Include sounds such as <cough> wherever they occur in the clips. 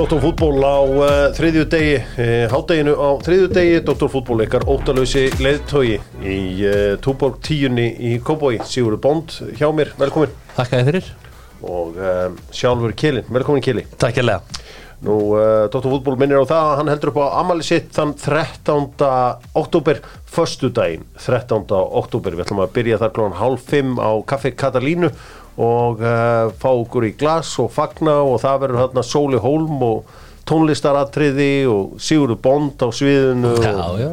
Doktorfútból á uh, þriðju degi, uh, hádeginu á þriðju degi, Doktorfútból ykkar óttalösi leðtögi í uh, Túborg tíunni í Kóboi, Sigurður Bond hjá mér, velkomin. Þakka þér fyrir. Og sjálfur Kjelin, velkomin Kjeli. Takk ég lega Nú, uh, Doktorfútból minnir á það að hann heldur upp á amali sitt þann 13. oktober, förstu daginn, 13. oktober, við ætlum að byrja þar klokkan hálf 5 á Kaffi Katalínu og uh, fá okkur í glas og fagna og það verður hérna Sóli Hólm og tónlistaratriði og Sigurður Bond á sviðinu Já, og, já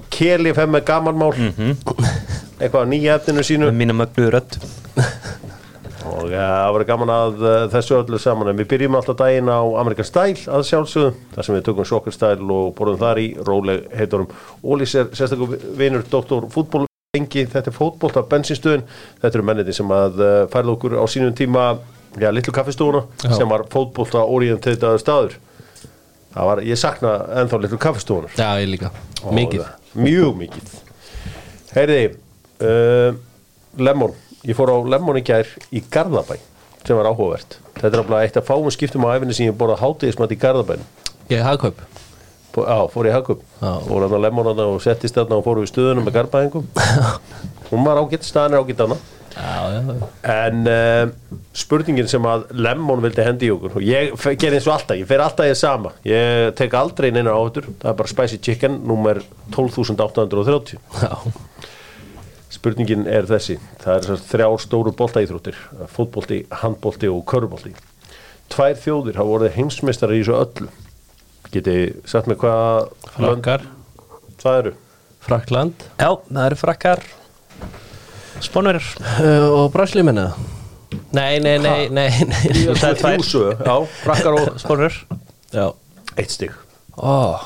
og Keli fem með gamanmál. Eitthvað á nýja efninu sínu. Með mína mögnuðu rödd og uh, það verður gaman að uh, þessu öllu saman. En við byrjum alltaf daginn á Amerikan Style að sjálfsögðu, þar sem við tökum Style og borðum þar í róleg heiturum. Ólís er sérstaklega vinur doktor fútból lengi, þetta er fótbolt af bensinstöðin, þetta eru menniti sem að uh, færðu okkur á sínum tíma já, litlu kaffestúuna Já. sem var fótbolt að orientetaður staður. Það var, ég sakna ennþá litlu kaffestúunar Já, ég líka. Mikið. Mjög mikið. Heyriði uh, Lemon Ég fór á Lemon í gær í Garðabæ sem var áhugavert. Þetta er alveg eitt af fáum skiptum á æfinni sem ég borða hátíðismat í Garðabæn Ég hagkaup? Fó- Já, fór ég Já. Fór hann að Lemon hann og settist þarna og fór við stöðunum með Garðabæðingum <laughs> Hún var ágætt, staðan er Já, já En uh, spurningin sem að Lemon vildi hendi í okkur og ég ger eins og alltaf, ég fer alltaf ég sama. Ég tek aldrei neina áhutur það er bara Spicy Chicken, nummer 12.830 Já, spurningin er þessi. Það er þessar þrjár stóru boltaíþróttir fótbolti, handbolti og körbolti tvær þjóðir hafa vorið heimsmeistar í þessu öllu. Geti sagt með hvað frakkar. Það eru? Frakland Já, það eru frakkar. Spónverjar uh, Og Brasli minna Nei, nei, nei, nei, nei. <laughs> Þú sagði tvær. já, frakkar og Spónverjar Já. Eitt stig. Ó,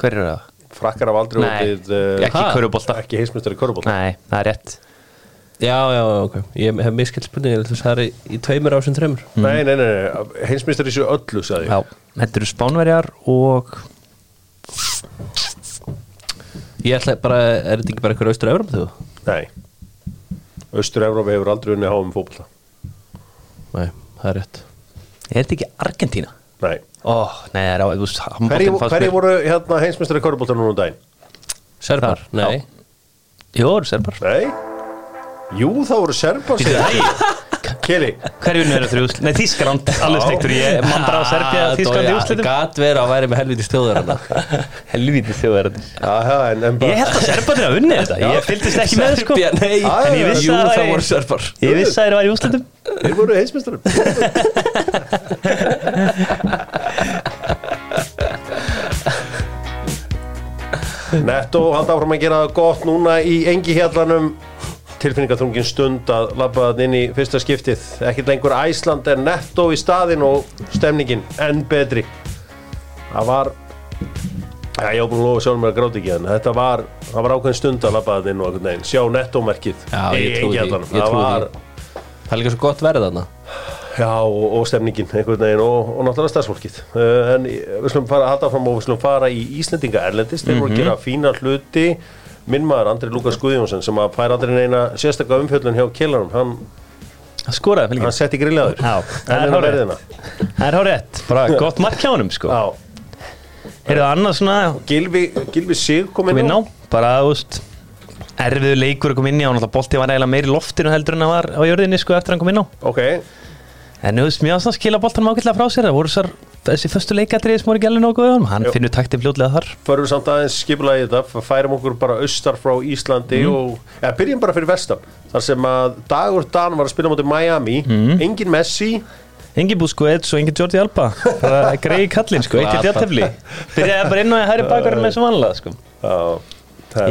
hver eru það? Frakkar af aldrei Nei, orðið, eh, ekki ha? körubólta ekki heimsmeistar í körbolta Nei, það er rétt. Já, já, ok. Ég hef miskilt spurningi Þú sagði í, í tveimur ásinn þreimur nei, nei, nei, nei, heimsmeistar í þessu öllu sagði ég. Já, þetta eru Spánverjar og Ég ætla bara Er þetta ekki bara eitthvað austur Evrum þú? nei. Östur-Európa hefur aldrei unni háum fótbolta. Nei, það er rétt. Er þetta ekki Argentína? nei Ó, nei, það er á hverju mér- voru hérna heimsmeistar í körbolta núna um daginn? Serbar? Nei. Jó, það eru serbar. Nei? Jú, það voru serbar Keli Hverju er það úslit? Nei, Þískaland, alveg stektur ég. Bara á Serbia, Þískaland í úslitum Gat vera að væri með helviti <laughs> Aha, en, en Ég held að serbarnir að unni þetta. Ég fylgdist ekki með sko. Nei. Ah, En ég vissi Jú, að það voru serbar. Ég vissi að það var í úslitum Þeir voru heimsmeistarum <laughs> Netto hald áfram að gera það gott núna í engi hjallanum tilfinningaþrungin stund að labba það inn í fyrsta skiptið. Ekkert lengur Æsland er netto í staðin og stemningin enn betri. Það var ja, ég á búin að lofa sjálfum mér að gráta ekki en þetta var, það var ákveðin stund að labba það inn og sjá netto-merkið Já, ég trúi því, það var. Það er líka svo gott verið þarna Já, og, og stemningin einhvern veginn og, og náttúrulega starfsfólkið. Uh, en við slum fara að halda fram og við slum fara í Íslendinga Erlendis, þeir voru að gera fína hluti. Minn maður Andri Lukas Guðjónsson sem að fær aldrei neina sérstakka umfjöllun hjá Kjellarum, hann, Það skoraði fyrir hann setti grillaður það er Það er hár rétt, bara gott mark hjá honum sko. Er það annað svona Gilvi, Gilvi Sig kom inn kom á. bara veist erfiðu leikur að koma inn í. Á og bolti var eiginlega meir í loftinu heldur en það var á jörðinni sko eftir hann kom inn á. Ok, en mjög að skila boltanum ágætlega frá sér. Það voru þessar, þessi föstu leikadrið sem voru alveg nógu hann, hann Jú. finnur takti fljótlega þar. Förum samt aðeins skipulagi þetta. Færum okkur bara austar frá Íslandi og, ja, byrjum bara fyrir vestan. Þar sem að Dagur Dan var að spila mútið Miami, engin Messi. Engi Busquets og engi Jordi Alba. Bara greiði kallinn sko, eitt í tjartefli byrjaði bara inn að hæri <laughs> bakarinn með sem vanlega sko.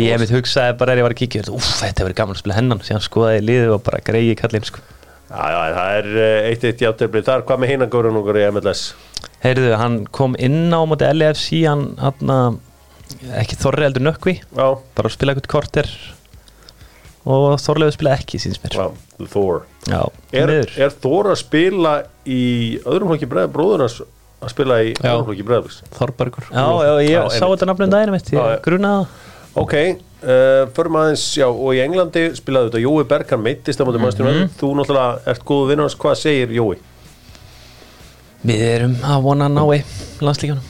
Ég mitt hugsaði bara er ég var að kíkja úf, þetta verið gaman að spila hennan. Síðan skoðaði ég liðið og bara greiði kallinn sko. Já, já, það er eh, eitt eitt játtöfli þar, hvað með hinnan góður okkur í MLS? heyrðu, hann kom inn á móti LFC hann, hann ekki Þorri heldur nökkvi. Já, bara að spila eitthvað korter. Og Þorleifur spila ekki síns mér. Já, Thor já, Er, er Thor að spila í öðrum flokki breið, bróðurnas að spila í Já. öðrum flokki breiðabliks? Þorbergur. Já, já, ég Já, sá þetta nafnum Já, já. ég grunaði það. Ok, uh, förum aðeins, já, og í Englandi spilaði þetta Jói Berg, hann meittist á móti mm. -hmm. þú náttúrulega ert góðu vinnur hans, hvað segir Jói? Við erum að vona nái landslíkjanum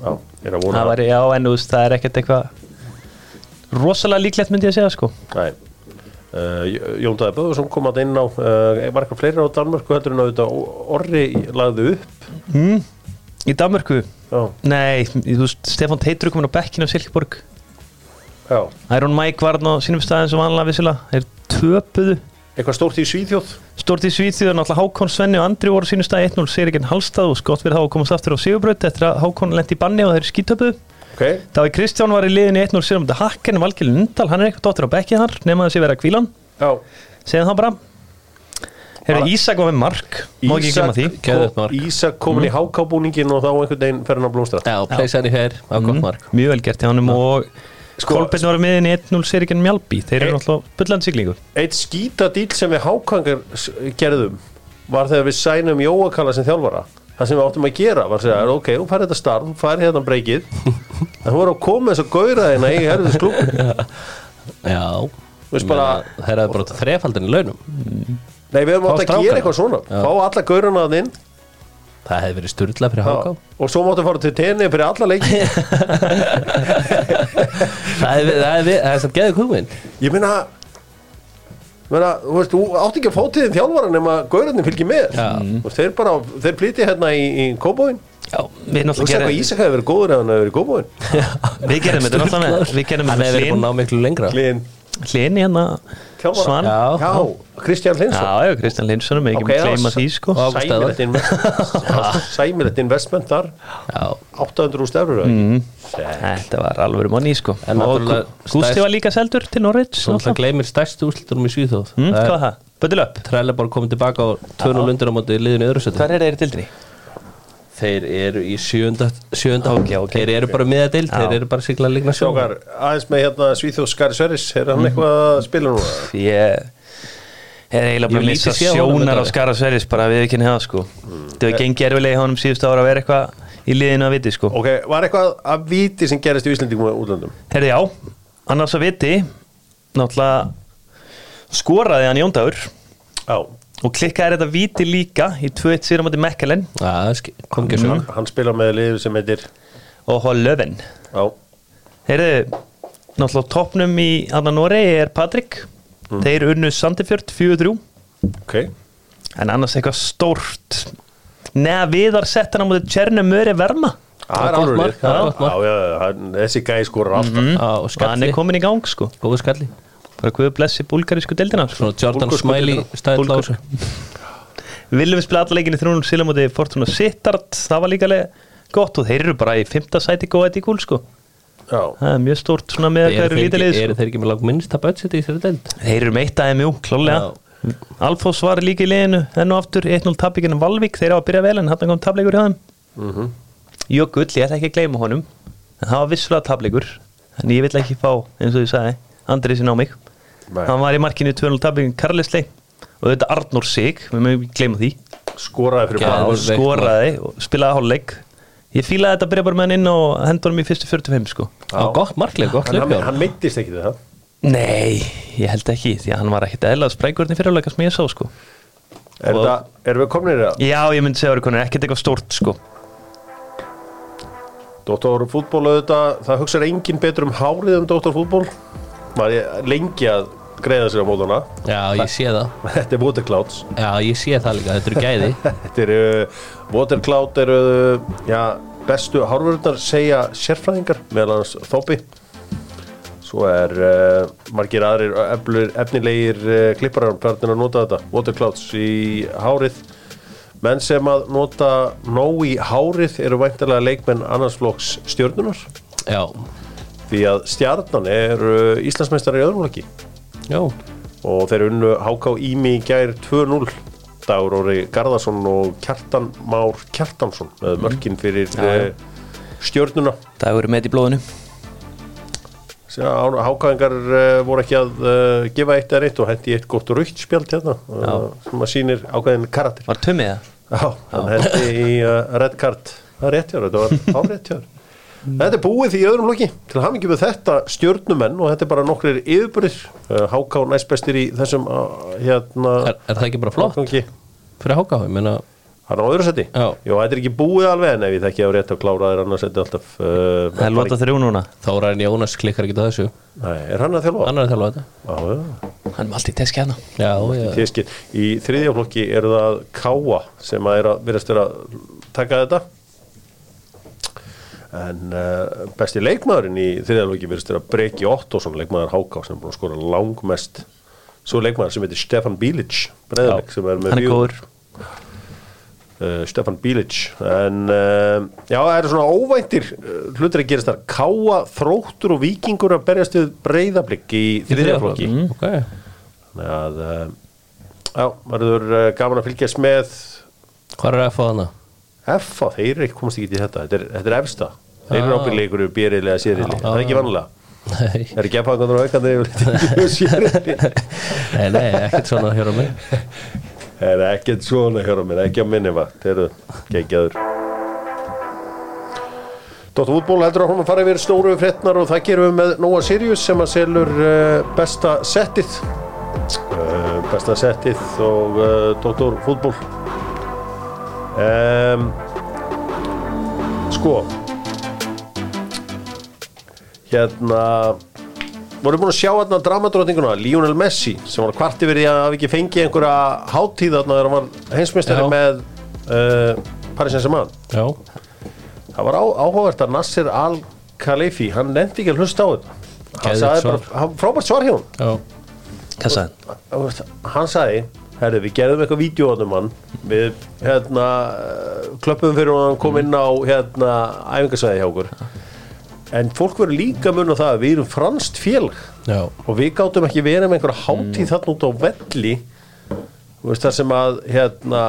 Já, er að vona Það væri, já, en þú veist, það er ekkert eitthvað rosalega líklegt myndi ég að segja, sko Nei Uh, Jón Dæði Böðursson kom að inn á uh, var eitthvað fleiri á Danmörku heldur en auðvitað Orri lagði upp mm. Í Danmörku? Já, Nei, þú veist, Stefán Teitur komin á bekkinu á Silkeborg já. Iron Mike var hann á sínum staðin sem vanlega vissilega Þeir töpuðu. Eitthvað stórt í Svíþjóð? Stort í Svíþjóð, náttúrulega Hákon Svenni og Andri voru á sínum staði 1-0 Sirikinn Halstað og skott fyrir þá að komast aftur á Sigurbraut eftir að Hákon lendi í banni og þeir skítöpuðu. Ok, Þá er Kristján var í liðinu 1-0 sér um þetta Hakken, Valgil Lundal, hann er eitthvað dóttir á bekkið þar nema þessi vera kvílan, já. Segðum það bara. Herru, Bara- Ísak var með mark. Má ekki glemma því. Mark. Ísak komin í hákábúningin og þá einhvern veginn fer hann að blóstra Já, pleysa hann í hér á gott mark. Mjög vel gert hjá honum og Sko- Kolbeinn var með henni 1-0 Sirikinn Mjálbi þeir eru náttúrulega bulland siglingu. Eitt skítadíl sem við hákangar gerðum var þegar við sænum Jóakalla sem þjálfara. Það sem við áttum að gera var að segja, ok, þú færði þetta starf þú færði hérna breykið. <laughs> En þú voru að koma þess að gauðra þeina í herðis klúb Já. Það er bara þrefaldin í launum. Nei, við höfum átt að gera eitthvað svona. Já. fá alla gaurana að inn Það hefði verið sturla fyrir háká og svo máttu fara til tenni fyrir alla leiki. <laughs> Það hefði það hefði- það samt geðið kúmin ég meina, þú veist, þú átt ekki að fá til þinn þjálfara nema gaurarnir fylgir með. Já. Veist, þeir bara, þeir plíti hérna í, í kóbóin Já, við þú veist náttúrulega eitthvað gerum Ísak hefði verið góður ef hann hefði verið í kóbóin við gerum þetta náttúrulega með- við gerum þetta hefði verið búin með að í. Svan? Já, já, Kristján já, Kristján Linssonum, ekki Ok, með sa- því sko. Sæmilegt <laughs> investment. Þar. Já, 800 úr stefur mm. mm. Þetta var alveg manni sko. Stærst- var líka seldur til Norwich svo alltaf gleymir stærstu úrslitunum í Svíþjóð. Mm, Hvað er það? Böddil upp. Trelleborg komið tilbaka og 2-0 undir á móti liðinu öðru seti Hvar er þeir dildinni? Þeir eru í sjönda, sjönda Ok, ok, Þeir eru bara miða dild, Já. þeir eru bara sigla líkna Sjókar, aðeins með hérna Svíþjóð Skari Sverris Er hann eitthvað að spila nú? Ég er eiginlega bara að honum sjónar á þetta. skara sveris bara við ekki neða sko. Það hefur gengið erfilega í honum síðustu ára að vera eitthvað í liðinu að viti sko. Ok, var eitthvað að viti sem gerist í og útlöndum? Herði já, annars að viti náttúrulega skoraði hann Jóndagur Já, og klikkaði þetta viti líka í 2-1 sér á móti Mekkelen sögum hann spila með liður sem heitir og Já, Heyrðu, náttúrulega toppnum í Anna Noregi er Patrik. Þeir unnu Sandefjörd 4-3 ok. En annars eitthvað stórt. Neða viðar sett hann á móti Tjernum Möri Verma. Er er hann, þessi gæði skorar alltaf. Og hann skalli, er komin í gang sko. Góðu skalli Bara hvað blessi búlgarísku deildina. Svona Jordan Smiley stæðil þessu Viljum við spila alla leikinu 3-0 síla móti Fortuna Sittard? Það var líka gott. Og þeir eru bara í fymta sæti góða þetta í kúl sko. Já, Það er mjög stórt svona með að þeir lítið ekki- lið eru sko. þeir ekki með langt minnsta budget í þessari deild? Þeir eru meitt aðeins mjú, klálega Alfons var líka í liðinu enn og aftur 1-0 tapleikinu Valvík. Þeir á að byrja vel en hann kom tapleikur hjá þeim. Mhm. Jökull, ég ætla ekki að gleyma honum. En það var vissulega tapleikur en ég vill ekki fá, eins og ég sagði Andrið sinna á mig Nei. hann var í markinu 2-0 tapleikin Karlisli og þetta Arnór Sig, við mögum ekki gleyma því. Skoraði fyrir og veikt skoraði og spilaði hálfleik. Ég fílaði þetta að byrja bara með hann inn og hendur hann í fyrstu 45 sko. Já, gott markleg, gott En hann, hann meittist ekki við það. Nei, ég held ekki því að hann var ekkit eðlað sprækurinn í fyrirleika sem ég sá sko. Er Og- það, erum við kominir í það? Já, ég myndi segja að það er ekkert eitthvað stórt sko. Dóttor fútból auðvitað, það hugsaður engin betur um hárið um Dóttor fútból maður er lengi að greiða sér á mótana. Já, ég sé það. <laughs> Þetta er Waterclouds Já, ég sé það líka, þetta eru gæði. <laughs> Þetta eru, Watercloud eru já, bestu hárvörðunar segja sérfræðingar meðal hans Þópi Svo er uh, margir aðrir eflir, efnilegir uh, klipparar hvernig að nota þetta Waterclouds í hárið. Menn sem að nota nóg í hárið eru væntalega leikmenn annarsflokks stjörnunar Já, því að stjarnan er uh, Íslandsmeistari í öðrum leiki já, og þeir unnu HK Ími í gær 2-0 Dagur Óri Garðarsson og Kjartan Már Kjartansson með mörkin fyrir Já, uh, stjörnuna. Það hefur með í blóðinu. Hákaðingar uh, voru ekki að uh, gefa eitt eða eitt og hendi eitt gott raukt spjald hérna uh, sem að sýnir ákveðin karakter. Var tömið það? Já, hann hendi í uh, red card. Það er rétt hjá, þetta var á rétt hjá Þetta er búið því í öðrum loki til hafa ekki við þetta stjörnumenn og þetta er bara nokkrir yfirbyrðir uh, Háká næst bestir í þessum uh, hérna er, er það ekki bara flott árgangi. fyrir háká? Ég meina, Hann á öðru seti? Já. Jó, þetta er ekki búið alveg en ef ég þekki á rétt að klára þér annars seti alltaf uh, Það er lóta þrjú núna Þóraðin Jónas klikkar ekki á þessu Nei, er hann að þjálfa? Annar er þjálfa þetta Já, já Hann er alltaf í teski hana Já, já. Í þriðja flokki eru það Káa sem að er að virðast vera að taka þetta en uh, besti leikmaðurinn í þriðja flokki virðast vera Breki Ottosson leikmaður Háká sem er búin að skora langmest. Svo leikmaður sem heitir Stefan Bilic breiðaleg sem er með er góður. Uh, Stefan Bilic en uh, já, það eru svona óvæntir uh, hlutir að gerast þar. Káa, Þróttur og Víkingur að berjast við breyðablик í þriðja flokki. Mm, ok. Þannig að já, uh, gaman að fylgjast með Hvað er að fá hana? F-a, þeir komast ekki til þetta. Þetta er, þetta er efsta, þeir eru Ah. ábyrðlega ykkur bériðlega sériðli, það er ekki vanlega Nei, það er ekki að fá einhvern aukandi yfir sériðli nei, nei, ekkert svona á mig það er ekkert svona hér á mér, ekki á minni va þeir eru geggjaður Dóttar útból heldur að hún fara yfir stóru fréttnar og það gerum við með Nóa Sirius sem að selur uh, besta settið. Uh, besta settið og uh, Dóttar fútból um, sko hérna voru búin að sjá hérna dramadrótinguna Lionel Messi sem var kvart yfir því að hafa ekki fengið einhverja hátíð þarna þegar hann var heimsmeistari með uh, Paris Saint-Germain. Það var á, áhugavert að Nasser Al-Khalifi hann nefndi ekki að hlusta á þetta. Hann sagði bara, frábært svar hjá hann Hvað sagði hann? Hann sagði herru, við gerðum eitthvað vídjóðum hann við hérna klöppum fyrir hann kom inn á hérna æfingarsvæði hjá okkur. En fólk verður líka mun á það að við erum franskt félag. Já. Og við gátum ekki verið með einhverja hátíð þarna út á velli þar sem að hérna,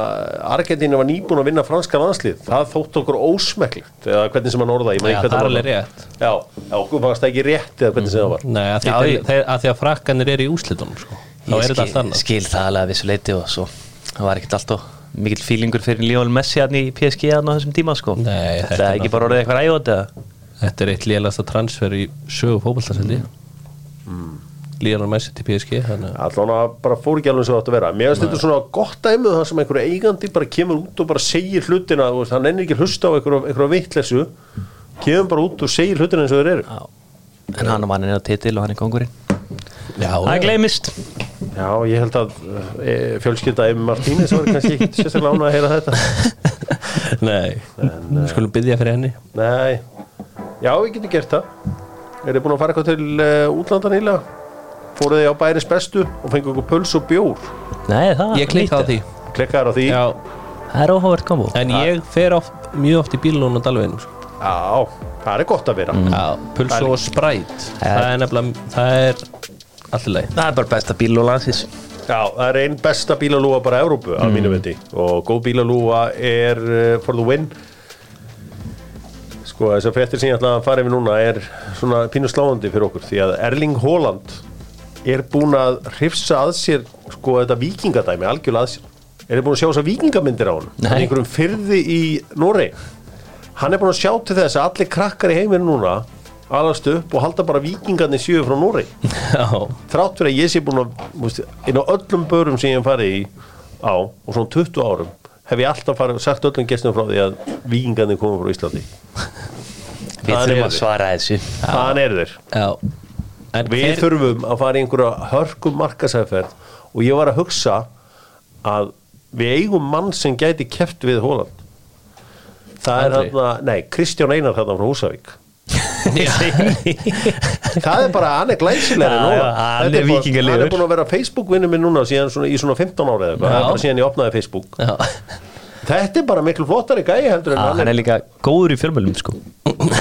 Argentínu var nýbúin að vinna franska landslið það þótt okkur ósmekklegt eða hvernig sem hann orða Já, það er alveg rétt. Já, okkur fannst það ekki rétt eða hvernig sem það var. Nei, að því, að því að frakkanir eru í úslitunum sko. Þá er þetta allt annað. skil það alveg að vissu leiti og svo Það var ekkert alltaf mikill fílingur fyrir Lionel Messi hann í PSG hann á þessum tíma sko. Nei, þetta Þetta er ekki bara orðið eitthvað æjótt eða? Þetta er eitt lélasta transfer í sögu fótballtasendi mm. Líðan Messi til PSG allan að bara fór ekki alveg svo átt að vera. Mér finnst þetta svona gott dæmið það sem einhverju eigandi bara kemur út og bara segir hlutina hann ennir ekki hlusta á einhverju, einhverju vittlesu kemur bara út og segir hlutina eins og þeir eru. Já. En hann var hann er á titil og hann er kongurinn Það gleymist. Já, ég held að e, fjölskylda Emi Martínez var kannski ekki sérstaklega ánað að heyra þetta. <laughs> Nei, en, skulum byggja fyrir henni. Nei, já, við getum gert það. Er þið búin að fara eitthvað til uh, útlanda nýlega? Fóruð þið á bæris bestu og fengið okkur puls og bjór? Nei, það Ég klikka á því. Á því? Já, Það er óhávert kombo. En ég fer oft, mjög oft í bílunum og dalveginum sko. Já, það er gott að vera. Já, pulsu og spræt Það er nefnilega, það er allir leið Það er bara besta bíl og landsins. Já, það er einn besta bílalúa bara Evrópu að mínu viti. Og góð bílalúa er uh, for the win. Sko, þessar fréttir sem ég ætla að fara yfir núna er svona pínu sláðandi fyrir okkur því að Erling Haaland er búin að hrifsa að sér sko þetta vikingadæmi algjörlega að sér. Er þið búin að sjá þessar vikingamyndir á hann Nei. hann er einhverjum fyrði í Norei hann er búin að sjá til þess að allir krakkar í heiminu núna alast upp og halda bara vikingarnir sjöu frá <laughs> Já, þrátt fyrir að ég sé búin að múst, inn á öllum börum sem ég hef farið í á og svona 20 árum hef ég alltaf farið og sagt öllum gestum frá því að vikingarnir komið frá Íslandi. <laughs> Við þurfum er að svara þessu. Þann eru þeir. Við þurfum að fara í einhverja hörkum markasæðferð og ég var að hugsa að við eigum mann sem gæti keft við Hóland það er Andri? þarna, nei, Kristján Einar þarna frá Húsavík. <laughs> <laughs> Það er bara, hann er glæsilegri núna. hann er hann er búin að vera Facebook-vinnu minn núna síðan svona, í svona 15 ára eða eitthvað, það er síðan ég opnaði Facebook. Já, þetta er bara miklu flottari gæi heldur en hann hann er. er líka góður í fjölmjölum sko.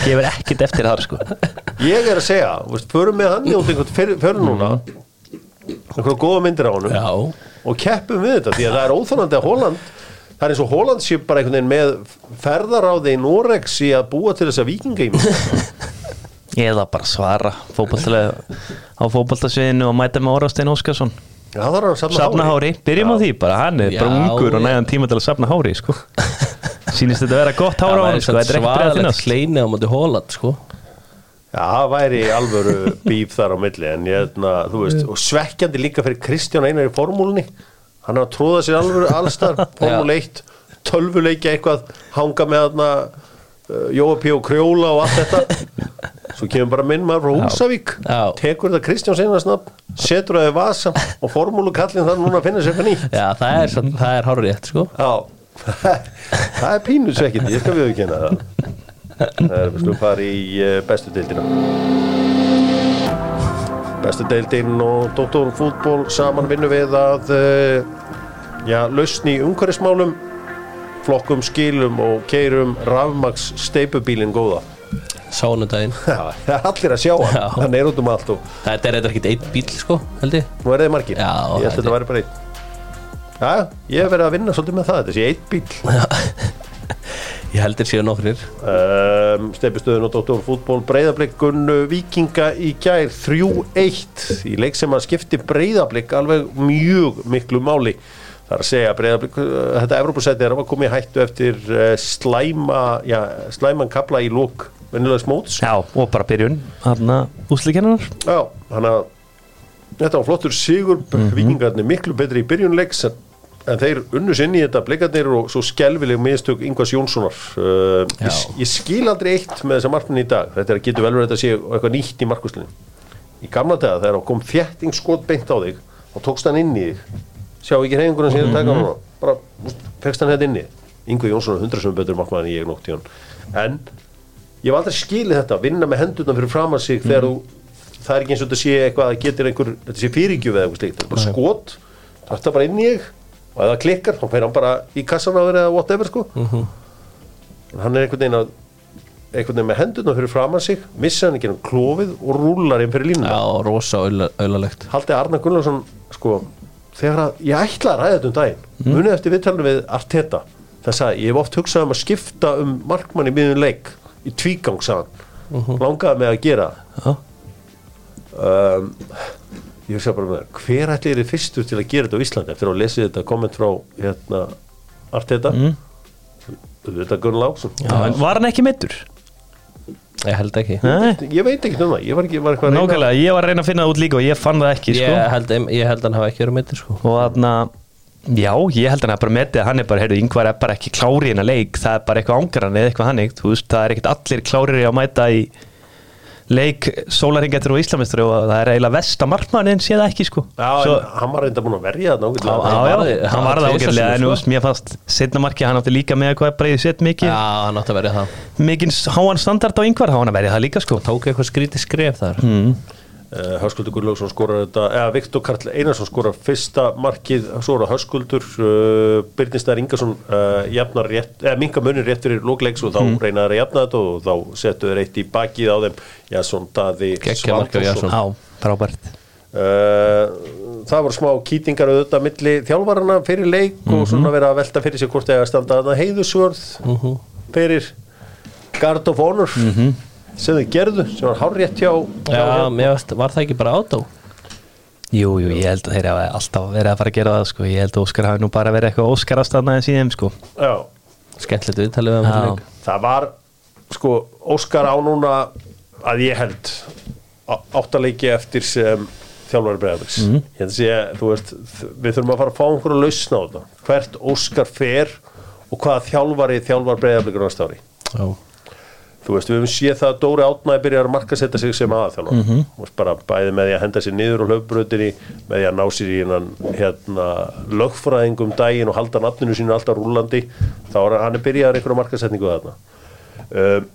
Gefur ekkert eftir þar sko. Ég er að segja, förum með hann í út einhvern fyrir, núna. Einhverja góða myndir á já. Og keppum við þetta því að það er óþólandi að Holland það er eins og Holland sé bara einhvern veginn með ferðaráði í Norex í að búa til þessa vikingeim <laughs> Eða bara svara á fótboltasviðinu og mæta með Órastein Óskarsson. Já, það er að safna, Safna hári, byrjum á því bara Hann er bara Já, ungur og næðan tíma til að safna hári sko. <laughs> Sýnist þetta að vera gott hára á hann sko Þetta er ekkert að finnast kleini á móti Hóland sko. Já, það væri alvöru <laughs> bíf þar á milli en ég, na, þú veist, og svekkjandi líka fyrir Kristján Einar í formúlunni hann er að tróða sér alvöru allstar <laughs> formúl 1 tölvuleikja eitthvað hanga með þarna uh, Jóa P. og Krjóla og allt þetta. <laughs> Svo kemur bara minn maður frá Húsavík Já. tekur þetta Kristján Sinarsnafn setur það í vasa og formúlu kallin þar núna að finna sér eitthvað nýtt. Já, það er, það er hárið rétt sko. Já, <laughs> það er pínusvekkindi, ég skal við ekki það. Það er, við skulum fara í uh, bestu deildina Bestu deildin og doktorfútból saman vinnu við að uh, já, lausni umhverfismálum flokkum skilum og keirum rafmaks steipubílinn góða það er allir að sjá hann, hann er út um allt og Það er eitthvað ekkert einn bíl sko, held ég. Nú er það margir. Já, ég held að þetta væri bara einn. Já, ég hef verið að vinna svolítið með það, þetta sé einn bíl Ég held þér séu nokkrir. Um, Stefistöðun og Dóttor fútból Breiðablик gunnu Víkinga í gær 3-1 í leik sem að skipti Breiðablik alveg mjög miklu máli. Það er að segja Breiðablik uh, þetta Evropasæti er að koma í hættu eftir uh, slæma, já, slæman kapla í lók vennilega smóts Já, og bara byrjun Hanna úslikennar Já, hann að þetta var flottur sigur. Víkingarnir miklu betri í byrjunleiks en, en þeir unnu sinni í þetta blikarnir og svo skelvileg miðstök Ingvars Jónssonar. Uh, ég, ég skil aldrei eitt með þessa markminni í dag. Þetta er getur vel verið að þetta sé eitthvað nýtt í markuslinni í gamla daga þegar kom þjættingskot beint á þig og tókst hann inn í þig. Sjá ekki hreyfinguna sem ég er að taka núna. Bara úst, fegst hann hérna inni Ingvar Jónsson er hundra sem betur markmann en ég nótt í hann. En ég hef aldrei skilið þetta að vinna með hendurna fyrir fram að sig þegar þú það er ekki eins og þetta sé eitthvað að getur einhver þetta sé fyrirgjöf eða eitthvað slíkt. Þetta er bara skot, það er bara inn í þig og ef það klikkar, þá fer hann bara í kassan á þér eða whatever sko. En hann er einhvern veginn að einhvern veginn með hendurna fyrir fram að sig missa hann ekki hann klófið og rúlar inn fyrir línuna. Já, rosa auðlalegt. Haldi Arna Gunnlaugsson sko, þegar að ég ætla að ræða þetta um daginn munið eftir viðtalinu við Arteta það sagði, ég hef oft hugsað um að skipta um markmann í miðun leik í tvígang sagðan, langaði mig að gera Já, um, ég hugsa bara hver ætli er fyrstur til að gera þetta á Íslandi eftir að lesa þetta komment frá hérna, Arteta? Mm. þetta Gunnlaugsson Já, en var hann ekki meittur? Ég held ekki. Nei, ég veit ekki það, ég var ekki var að nákvæmlega, ég var að reyna að finna það út líka og ég fann það ekki, sko. Ég held, ég held hann hafa ekki verið meittir sko. Og þarna já, ég held hann að bara metið að hann er bara, heyrðu, yngvar er bara ekki klári í hennar leik, það er bara eitthvað ángaran eða eitthvað hannig, þú veist, það er ekkert allir klárir í að mæta í leik sólaringetur og íslamistur og það er eiginlega versta markmannin sé það ekki, sko. Já, Svo, en hann var reynda búin að verja já, nákvæmlega já, varði- hann hann var það ágætlega en sko. mér fannst setna marki, hann átti líka með eitthvað breyðið sett mikið, Já, hann átti að verið það. Mikið háan standard á yngvar, hann að verja það líka, sko. Tók eitthvað skrítið skref þar. Mm. Uh, Höskuldur Gunnlaugsson skorar þetta eða Viktor Karl Einarsson skorar fyrsta markið, svo er það Höskuldur uh, Byrnistæður Ingarsson uh, jafnar rétt, eða minga munir rétt fyrir lókleiks og þá mm. reynaður að jafna þetta og þá settu þeir eitt í bakið á þeim. Jasson Daði Jason. Já, frábært. Uh, það voru smá kýtingar auðvitað milli þjálfarana fyrir leik og svona vera að velta fyrir sér hvort þegar standa þarna heiðusvörð fyrir Guard of Honor sem þau gerðu, sem var hárrétt hjá, hjá Já, hérna. mér veist, var það ekki bara átó? Jú, jú, ég held að þeir hafa alltaf verið að fara að gera það sko. ég held að Óskar hafi nú bara verið eitthvað Óskarastanna en síðan sko. Já, Skemmtilegt viðtalið leik. það var sko, Óskar á núna að ég held á- áttaleiki eftir sem þjálfari bregðarlegs mm. ég held að sé, þú veist, við þurfum að fara að fá einhverju lausna á þetta, hvert Óskar fer og hvaða þjálfari þjálfar bregðarleikur næsta ári Já, þú veist, við höfum séð það að Dóri Átnæði byrjar að markasetja sig sem aðaþjálfar mm Mhm. -hmm. bara bæði með því að henda sér niður á hlaupbröðinni með því að ná sér í hennan hérna, lögfræðingum daginn og halda nafninu sínu alltaf rúlandi þá er hann er byrjaðar einhverja markasetningu þarna um,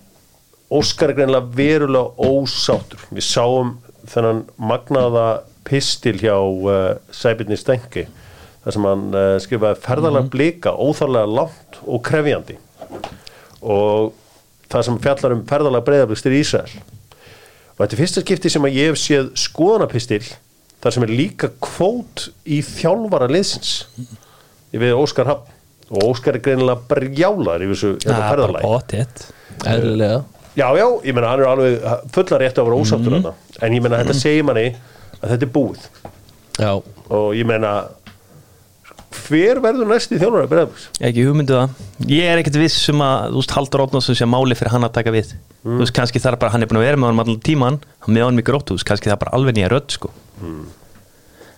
Óskar er greinlega verulega ósáttur við sáum þennan magnaða pistil hjá uh, Sæbirni Stengi þar sem hann uh, skrifaði ferðalega blika óþarlega langt og krefjandi og það sem fjallar um ferðalega breyðablikstir í Ísrael og þetta er fyrsta skipti sem að ég hef séð skoðanapistil þar sem er líka kvót í þjálfara liðsins við Óskar Hafn. Og Óskar er greinilega brjálar í þessu hérna, eðlilega. Já já, ég meina hann er alveg fulla rétt að vera ósáttur mm en ég meina þetta segir manni að þetta er búið. Já, og ég meina hver verður næsti þjálfara breyðabliks? ekki hugmyndu það. Ég er ekkert viss um að þú veist Haldur Ótnarsson sé máli fyrir hann að taka við. Þú veist kannski það er bara hann er búin að vera með honum allan tíman hann með honum í gróttu, þú veist kannski það er bara alveg nýja rödd sko.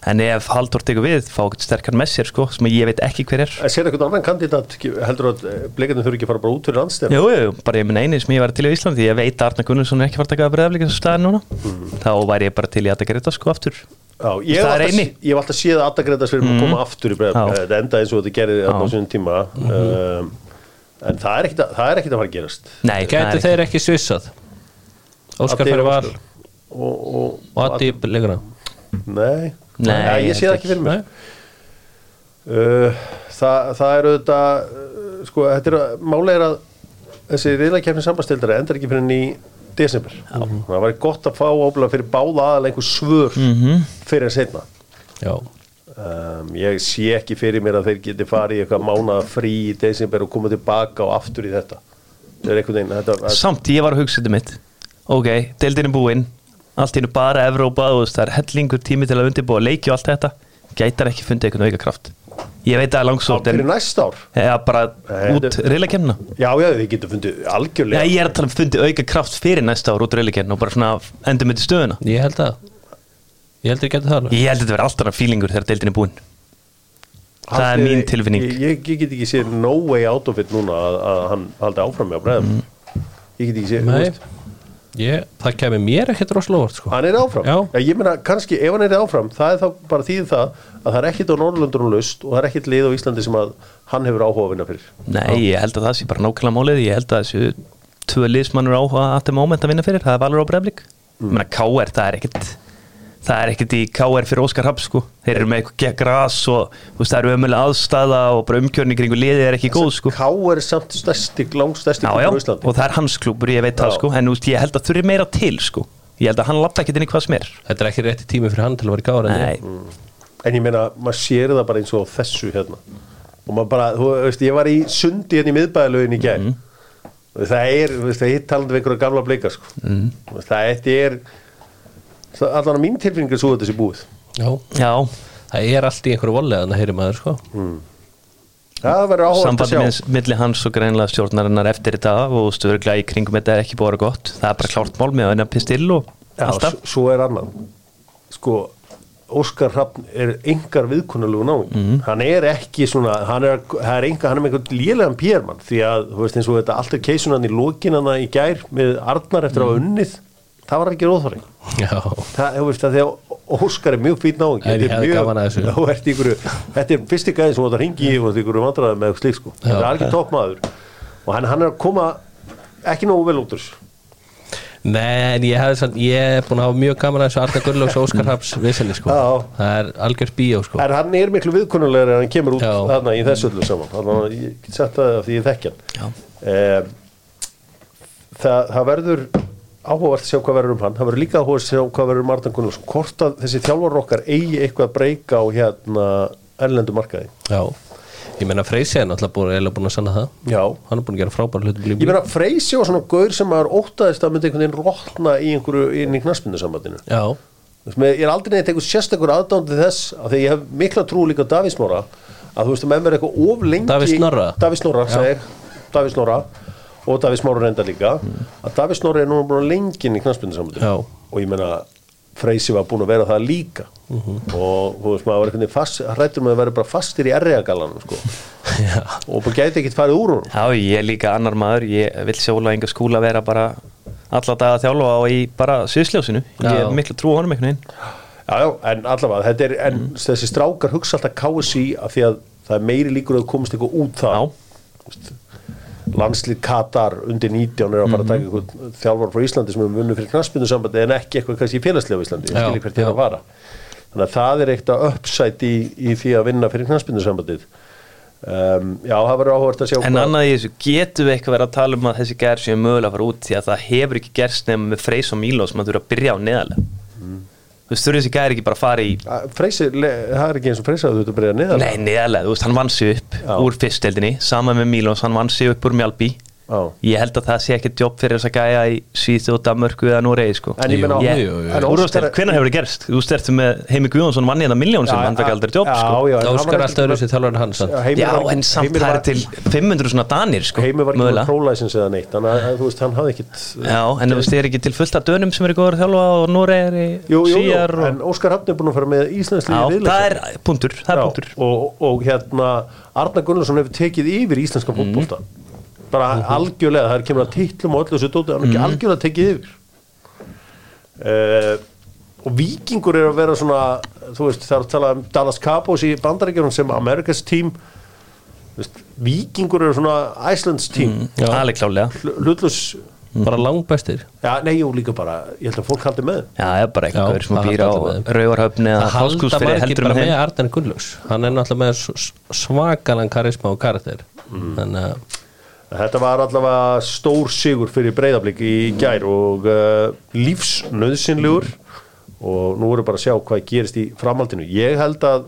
En ef Halldór tekur við fá eitthvað sterkar með sér sko, sem ég veit ekki hver er. En sér eitthvað annan kandidat, heldur að bleikarnir þurfi ekki að fara bara út fyrir landstæðan? Jú, jú, bara ég minn eini sem var þetta Já, ég hef Það alltaf, alltaf séð að Adda Gretas fyrir að koma aftur í bregðar þetta enda eins og þetta gerði á svona tíma. Um, en það er ekkit að, það er ekkit að fara að gerast. Nei, það Gæti þeir ekki svissað? Óskar fyrir Óskar. og, og, og Addi leikuna Nei, Nei, ja, ég sé það ekki fyrir mér. uh, það, það er auðvitað uh, sko, þetta er að málega er að þessi reyðlækjafni sambastildari endar ekki fyrir henni í desember það var gott að fá óbúlega fyrir báða aðal einhver svör Mhm. fyrir en setna Já, Um, ég sé ekki fyrir mér að þeir geti farið eitthvað mánaða frí í desember og koma tilbaka og aftur í þetta. Einhvern veginn þetta, Samt ég var að hugsa þetta mitt. Ok, deildin er búinn Allt í hennu bara Evrópa og það er hellingur tími til að undirbúa leiki og allt þetta. Gætar ekki fundið eitthvað auka kraft Ég veit að það er langsótt fyrir en næsta ár? Eða bara Nei, út þetta- reyla kemna já, já, þið getur fundið Já, algjörlega ég er að tala um fundið auka kraft fyrir næsta ár út reyla kemna og bara svona endur með til stöðuna. Ég held að Ég held að ég geti það alveg. Ég held að þetta verði alltaf fílingur þegar deildin er búinn Það er mín tilfinning. ég, ég, ég get ekki séð no way out of it núna að, að hann haldi áfram með á bregðum Mm. ég get ekki séð þú Nei, veist, ég, það kemur mér ekkert rosalega óvart sko. hann er áfram Já. ég meina kannski ef hann er áfram það er þá bara þýðið það að það er ekkit á Norrlundunum laust og það er ekkit lið á Íslandi sem að hann hefur áhuga að vinna fyrir Nei, ég held að það sé bara nákvæmlega málið Ég held að þessu tvö liðsmannur áhuga að þetta moment að vinna fyrir, það er Valur og Breflik mm. Menna KR, það er ekkit það er ekkit í KR fyrir Óskar Haps sko. þeir eru með eitthvað gras og þú veist, það eru ömulega aðstæða og bara umkjörni kringu liðið er ekki góð sko. K er samt stærsti, langstærsti já, á Íslandi og það er hans klúbur, ég veit það Já. sko. en þú veist, ég held að þurfi meira til sko. ég held að hann lappa ekkit inn í hvað sem er Þetta er ekki rétti tími fyrir hann til að vera í gára Nei, En ég meina, maður sér það bara eins og þessu hérna Og maður bara, þú veist, ég var í sundi hérna í miðbæðalögin í gær Það er, þú veist, það er talandi við einhverja gamla bleika sko. mm. Það er það, Allan að mín tilfinning er svo að þetta sé búið. Já, já, það er allt í einhverju vollega að heyri maður sko. Það verður áhugað að sjá. með milli hans og greinlega stjórnarinnar eftir þetta og stöðurglega í kringum þetta er ekki búið að vera gott. Það er bara klárt mál með að vinna pistill og Já, alltaf s- Svo er annan. Sko, Óskar Hrafn er engar viðkunnulegu náing Mhm. Hann er ekki svona Hann er, það er enga, hann er með einhvern lélegan pérmann Því að, þú veist, eins og þetta allt er keisunan í lokinana í gær með Arnar eftir að Mhm. unnið Það var ekki róðþóring Já, Það, þú veist, að því að Óskar er mjög ert ykkur, þetta er fyrsti gæði sem þú ert að ringi og þetta ykkur vandræði með slík sko. Það er algjör toppmaður. Og hann, hann er að koma ekki nógu vel út úr þessu. Nei, en ég, er búin að hafa mjög gaman að þessu Arda Gullós og Óskar Hafs vissinni sko. Það er algjör bíó sko. En hann er miklu viðkunnulegur en hann kemur út þarna í þessu öllu saman. Þannig að ég get sett það af því ég þekki hann. Eh, það, það verður áhugavert að sjá hvað verður um hann. Það verður líka áhugavert að sjá hvað verður um Ardan Gunnlaugsson hvort að þessi þjálfar okkar eigi eitthvað að breyka á hérna erlendu markaði. Já, ég meina Freysi er náttúrulega búin, búin að sanna það. Já, Hann er búin að gera frábæra hlutum ég meina Freysi var svona gaur sem maður óttaðist að myndi einhvern veginn rótna í einhverju inn í knaspindusambandinu Já, ég er aldrei neitt einhver sérstakur aðdándi þess að því ég hef mikla trú líka Davís Snorra að þú veist að með mér eitthvað of lengi Davíð Snorra? Davís segir Davís Snorra og Davís Snorra reynda líka. Að Davís Snorra er núna búin að lengin í knaspindusambandinu Já. og ég meina Freysi var búin að vera það líka. Og þú veist maður var veginn fast hrættur með að vera bara fastir í erriðagallanum sko. <laughs> já, og bara gæti ekkert farið úr hún Já, ég er líka annar maður, ég vil sjóla enga skúla vera bara alla daga að þjálfa á í bara sviðsljósinu, ég er miklu trú á honum einhvern veginn. Já, já, en allavega, þetta er, en Mm. þessi strákar hugsa alltaf KSI af því að það er meiri líkur að komast eitthvað út það Já. Landslið Katar undir 19 er að fara að taka eitthvað þjálfar frá Íslandi sem er vunnu fyrir knaspindu sambandi en ekki eitthvað kannski félagslega á Íslandi, ég skilji hvert er já. að fara. Þannig að það er eitthvað uppsætt í, í því að vinna fyrir knaspindu sambandið um, Já, það verður áhvert að sjá En annað í þessu, getum við eitthvað verið að tala um að þessi gerð séu mögulega að fara út? Því að það hefur ekki gerst nefnum með Freys og Míló sem að þurfa að byrja á neðalega Þú veist, þurfa þessi gerð ekki bara að fara í Freysi, það er ekki eins og Freysi að þú ert að byrja neðan Nei, neðalega, þú veist, hann vann sig upp Já. úr fyrsteldinni, sama með Mílós, hann vann sig upp úr Mjálbi Já. ég held að það sé ekki jobb fyrir þess að gæja í Svíþjóð, Danmörku eða Núrei sko. En ég. En Óskar- hvenær hefur það gerst? Þú stertu með Heimi Guðjónsson manni hérna miljón sem hann fekk aldrei jobb sko. en hann Óskar alltaf öðru sér þjálfur en hann samt. að- Heimir Já, en samt það er til 500 svona danir sko, Heimi var ekki með prólæsins eða neitt Þannig að þú veist, hann hafði ekkit Já, en þú veist, þið er ekki til fullt af dönum sem eru góður að þjálfa og Núrei er í Jú, jú, jú, síjar en Óskar Hafn er búin að fara með Já, Íslandsliði það er punktur, það er punktur og, og hérna Arna Gunnarsson hefur tekið yfir íslenskan Mhm. fótbolta bara algjörlega, það er kemur að titlum og öllu þessu dóti, hann er Mhm. ekki algjörlega tekið yfir. Uh, og vikingur er að vera svona þú veist, það er að tala um Dallas Cowboys í bandarækjunum sem Amerikas team. Þú veist, vikingur eru svona Icelands klálega mm. hlutlus bara langbestir. Já, nei, jú, líka bara, ég held að fólk haldi með. Já, það er bara eitthvað sem það býr á eða það halda margir bara með Arden Gunnlaugs. Hann er náttúrulega með svakalan karisma og karakter. Mm. þannig að Þetta var allavega stór sigur fyrir breyðablík í gær og uh, lífsnöðsynlegur og nú erum bara að sjá hvað gerist í framhaldinu. Ég held að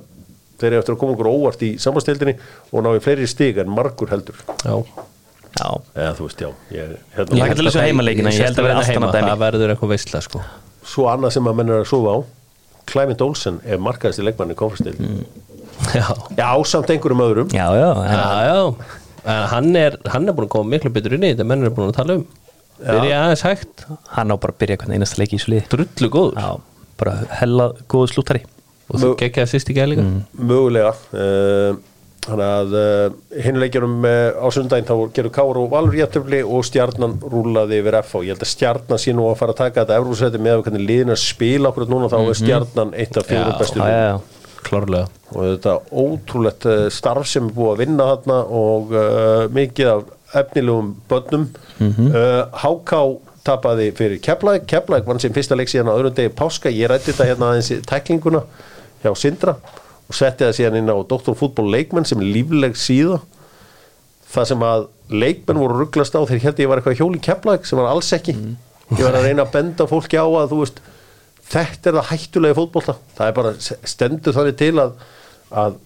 þeir eru eftir að koma okkur óvart í samastildinni og ná í fleiri stig en margur heldur. já, Já, Eða þú veist, já. Ég, Ég hérna, held að lýsa heimaleikina, ég held að vera allt heima, það verður eitthvað veistla sko svo annað sem að menn er að sofa á. Clement Olsen er markaðist í leikmanni konfestil. já, Já, samt einhverjum öðrum. já, já, já, já. En hann er, hann er búin að koma miklu betur inn í þetta menn er búin að tala um. Byrja aðeins hægt, hann á bara að byrja hvernig einasta leiki í svo liði. Drullu góður. Já, bara hella góðu slúttari. Og þú gekkjaði sýst í gæði líka. Mögulega. Þannig að hinleikjunum uh, á sundaginn þá gerur Káur og Valur jæftöfli og stjarnan rúlaði yfir F og ég held að stjarnan sé nú að fara að taka þetta Evrósæti með hvernig liðin að spila okkur núna þá er stjarnan eitt af fjórum Já, bestu Klárlega. Og þetta ótrúlegt uh, starf sem er búið að vinna þarna og uh, mikið af efnilegum börnum. Mm Háká tapaði fyrir Keflæk Keflæk vann sem fyrsta leik síðan á öðrum degi páska. Ég rætti þetta hérna aðeins í tæklinguna hjá Sindra og setti það síðan inn á Dr. Fútból leikmenn sem er lífleg síða. Það sem að leikmenn voru rugglast á þegar hérna ég var eitthvað hjóli Keflæk sem var alls ekki. Ég var að reyna að benda fólki á að þú veist þetta er það hættulegi fótbolta. Það er bara stendur þannig til að að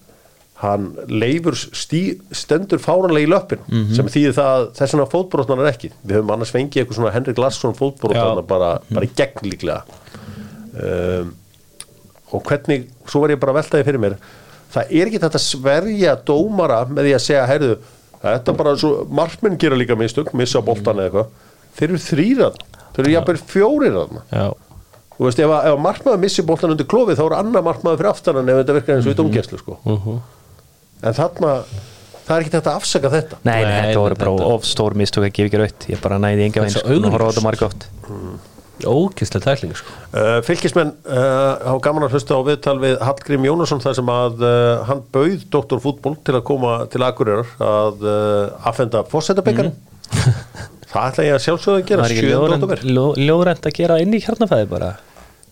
hann leifur stí, stendur fáranlega í löppin sem þýðir það að þessuna fótbrotnar er ekki. Við höfum annars fengið eitthvað svona Henrik Larsson fótbrotnar bara, bara í gegn líklega. Um, og hvernig svo var ég bara að velta því fyrir mér. Það er ekki þetta að sverja dómara með því að segja, heyrðu þetta bara svo, markmenn gera líka mistök missa boltan eða eitthvað. Þeir eru þrýran, þeir eru jafnvel fjórir þarna. Já, þú veist, ef, ef að markmaður missi boltan undir klófið þá er annar markmaður fyrir aftanan ef þetta virkar eins og í domgæslu sko. en þarna það er ekki þetta að afsaka þetta. Nei, nei, Nei, þetta voru bara þetta- of stór mistök að gefa ekki raut Ég bara næði enga Það er veginn svo sko, og horfa á þetta marga oft. Ókistlega tækling sko. Uh, fylgismenn uh, hafa gaman að hlusta á viðtal við Hallgrím Jónasson þar sem að uh, hann bauð Dr. Fútból til að koma til Akureyrar að uh, affenda fórsetabekari <laughs> það ætla ég að sjálfsögða að gera? Það er ekki 7. ljóðrænt- október ljó- ljóðrænt að gera inn í kjarnafæði bara?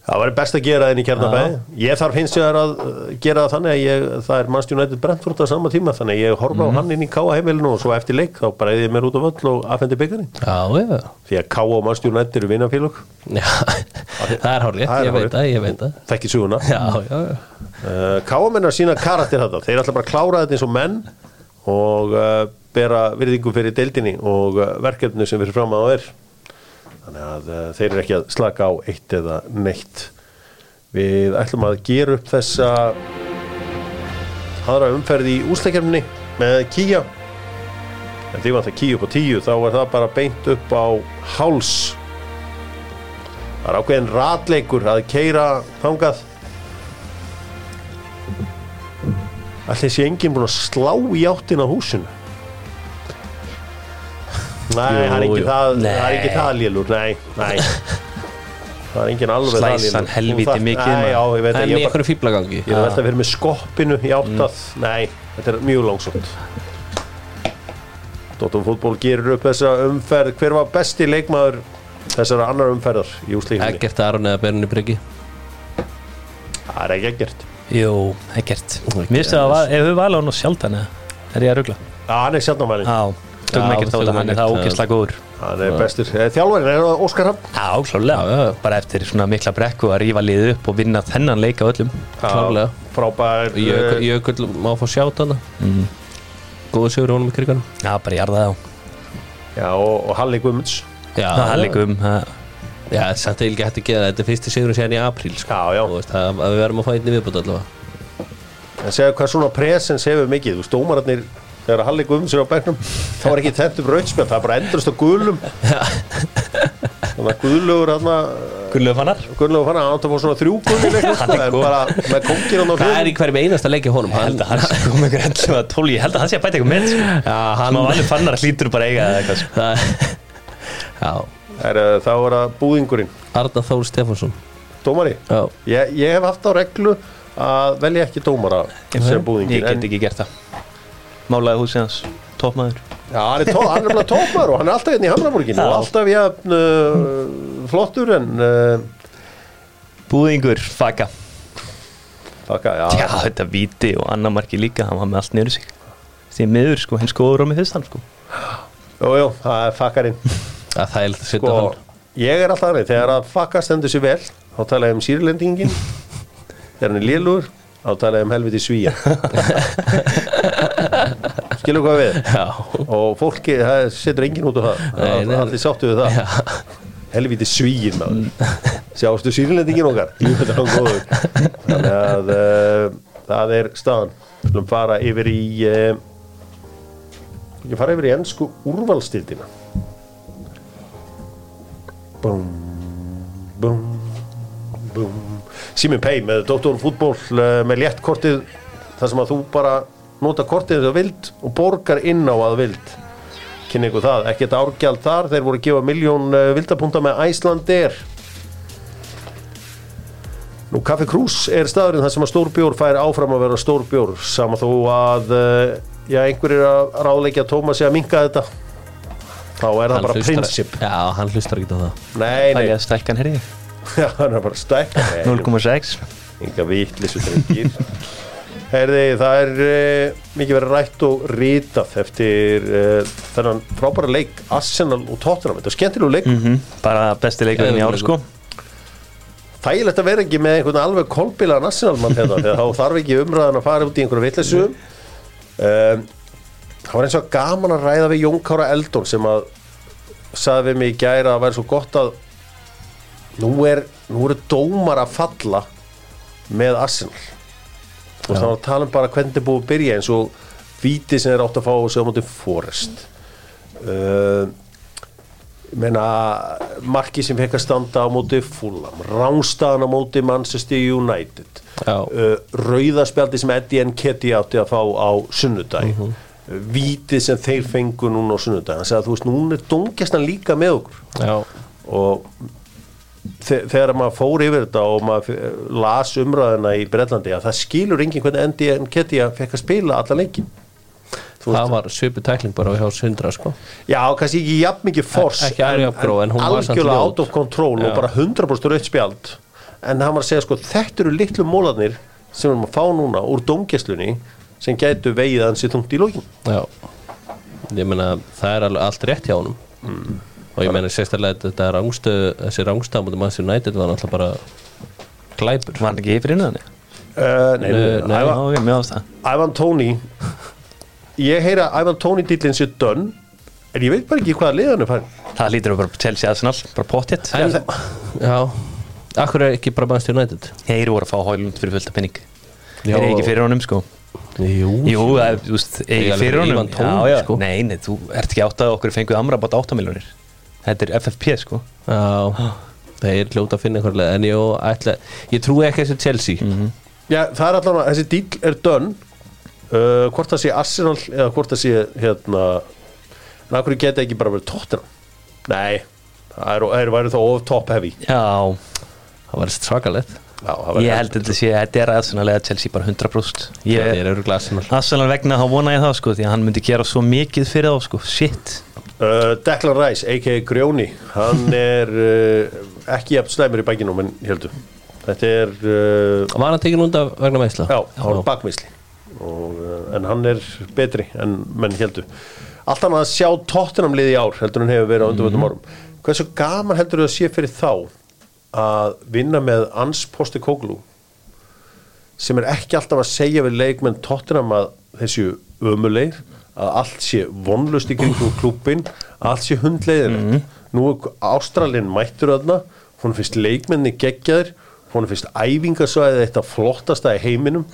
Það væri best að gera það inn í kjarnabæði ég þarf hins vegar að uh, gera það þannig að ég, það er Manchester United Brentford á sama tíma þannig að ég horfa á hann inn í Káa heimilinu og svo eftir leik þá eða ég mér út á völl og já, já, því að Káa og Manchester United eru vinnafélög já <laughs> það er Það er ég veit það, ég veit það. Þekki suguna já, já, já, Uh, Káamenn að sína karakter þetta þeir ætla bara að klára þetta eins og menn og uh, bera virðingu fyrir deildinni og uh, verkefni sem fyrir fram að það er þannig að uh, þeir eru ekki að slaka á eitt eða neitt. Við ætlum að gera upp þessa aðra umferð í úsleikjafninni með Kíja en því var það Kíja upp á tíu þá er það bara beint upp á háls. Það er ákveðin ratleikur að keira þangað Ætli sé enginn búin að slá í áttina á húsinu? Nei, Jú, það er ekki jú. það Það er Nei. ekki það lélur, nei, nei. Það er enginn alveg það lélur Þú þarft- mikið, Nei, já, ég veit en að í ég, einhverju fíblagangi ég er að velta að vera með skoppinu í áttað Mm. Nei, þetta er mjög langsótt. Dóttum fútból gerur upp þessa umferð. Hver var besti leikmaður þessara annar umferðar í úslíkinni? ekkert Aron eða Berni Bryggi Það er ekki ekkert Jú, ekkert. Mér finnst það að ef við valið hann og sjaldan er ég að rugla? Já, hann er á er það ekkert, ógeðslega góður. Hann er bestur. Eh, er Óskar Hafn Já, klálega, bara eftir svona mikla brekku að rífa liðið upp og vinna þennan leik á öllum. Klárlega. Frábær Jökull, eh, Jökull má fá sjátt hana góðu sigur honum í kriganum Já, bara jarða það á. Já, og, og Halli Guðmunds. Já, er um það- Já, samt er ekki hægt að gera þetta er fyrsti sigur síðan í apríl sko. Já, já. Þú veist, að, að við verðum að fá einni viðbútt allavega. En segja hvað svona presens hefur mikið? Þú veist, dómararnir þegar Halli Guðmunds er á bekknum þá er ekki þennt upp rautspjall, það er bara endurist á gulum. Þannig að guðlugur hérna Gullu fannar. Guðlugur fann að hann átt að fá svona þrjú gul í leiknum <laughs> en bara með kongir hann á Það er Ég að hann að Ég að hann að sko. Hann fannar bara eiga eða eitthvað sko. Það- Já, er, uh, Þá er það búðingurinn. Arna Þór Stefánsson. Dómari, Já, ég, ég hef haft á reglu að velja ekki dómara sem búðingin Ég get ekki gert það. Málaði húsið hans. Toppmaður Já, hann er, tó, hann er tópmar og hann er alltaf hérna í Hamramorginu Já. og alltaf jafn uh, flottur en uh, Búðingur Faka. Faka, já, Já þetta viti og annar marki líka Hann var með allt niður sig. Því miður sko Hins góður á mig fyrst hann sko. Jú, jú, það er fakkarinn <laughs> að það er að setja hann ég er alltaf þannig, þegar að fakka stendur sér vel þá tala ég um sýrlendingin <laughs> þegar hann er lélur þá tala ég um helviti svíja <laughs> skilur hvað við? Já, og fólki, það setur enginn út á það. Nei, nei. allir sáttu við það. já, helviti svíin maður. Sjástu sýrlendingin okkar? Er þannig að uh, það er staðan. Við skulum fara yfir í uh, ég fara yfir í ennsku úrvalstildina búm búm búm Simin Pei með Dr. Fútból uh, með léttkortið þar sem að þú bara nota kortið þegar vild og borgar inn á að vild. Kynni ykkur það, ekkert árgjald þar þeir voru að gefa miljón uh, vildapunta með Æslandir Nú, Kaffi Krús er staðurinn þar sem að stórbjór fær áfram að vera stórbjór sama þó að uh, já, einhverjir að ráðleikja Tómasi að minka þetta þá er það bara prinsip. Já, hann hlustar ekki á það. Nei, Það nei, er stækkan herri já, hann er bara stækka 0,6 Enga vitlisu drengir. Herði, það er uh, mikið verið rætt og rítað eftir uh, þennan frábæra leik Arsenal og Tottenham, þetta er skemmtilegu leik mm Bara besti leikurinn í ár sko. þægilegt að vera ekki með einhvern alveg kolbilaðan Arsenal-mann hérna, þegar þá þarf ekki umræðan að fara út í einhverju vitlisu um, það var eins og gaman að ræða við Jón Kára Eldon sem að sagði við mig í gæra að það væri svo gott að nú er nú eru dómar að falla með Arsenal. Og var að tala um bara hvernig þetta búið að byrja eins og víti sem er átt að fá og segja móti Forrest uh, ég meina marki sem fekk að standa á móti Fulham, rángstaðan á móti Manchester United. Uh, rauðaspjaldi sem Eddie Nketi átti að fá á sunnudag uh Mhm. Vítið sem þeir fengu núna á sunnudag hann sagði að þú veist, núna er dóngjastan líka með okkur. Já, og þe þegar maður fór yfir þetta og maður las umræðina í Bretlandi að það skilur enginn hvernig Eddie Nketi fekk að spila alla leikin það var svipu tækling bara hjá Sundra sko. Já, kannski ekki jafn mikið fors Ekki jafn gróf, en hún var samt algjörlega ljót. out of control Já. og bara 100% rautt spjald en hann var að segja sko, þetta eru litlu mólarnir sem við erum að fá núna úr dómgæslunni sem gætu vegið hans í þungt í lókin Já, ég meina það er allt rétt hjá honum. Mm. og ég meina sérstaklega þetta er rángstu þessi rángstaf mútið Manchester United var náttúrulega bara glæpur. Var hann ekki yfir innan? Þannig? uh, Nei, Ivan Tóni. Ég heyra að Ivan Tóni dýllinn sér dönn en ég veit bara ekki hvaða liðan er farin. Það lítur bara Chelsea Arsenal, bara pottétt En, já, akkur er ekki bara Manchester United? Þeir voru að fá hálund fyrir fullt af penning. Þeir eru ekki fyrir honum sko Jú, Jú, það er, þú veist, alveg fyrir honum Já, já, sko. Nei, nei, þú ert ekki átt að okkur fenguð amrabátt 8 miljonir Þetta er FFP sko. Já, það er hljóta að finna einhver leið. En ég, ætla, ég trúi ekki þessi Chelsea. Já, það er allan að þessi dýll er dönn. Uh, hvort það sé Arsenal eða hvort það sé hérna en akkur geta ekki bara verið tóttina Nei, það er, er væri þá of top heavy. Já, Það var svakalegt Já, ég held að þetta er Arsenal eða Chelsea bara 100% Það Ég er Arsenal. Vegna þá vona ég það sko Því að hann myndi gera svo mikið fyrir þá sko. Shit. Uh, Declan Rice, a.k.a. Grjóni hann <laughs> er uh, ekki jafn slæmur í bækinum en heldur Þetta er uh, Var hann tekin út af vegna meðsla? Já, það var bakmisli og, uh, en hann er betri en menn heldur allt annað að sjá tóttinam liði í ár heldur hann hefur verið á undanvöldum árum. Hversu gaman heldur þú að sé fyrir þá að vinna með Ans Postekoglu sem er ekki alltaf að segja við leikmenn tóttinam að þessu ömulegir að allt sé vonlust í kringum klúbbin allt sé hundleiðin nú er Ástralinn mættur þarna hún finnst leikmenni geggjaðir hún finnst æfingasvæðið eitt af flottasta í heiminum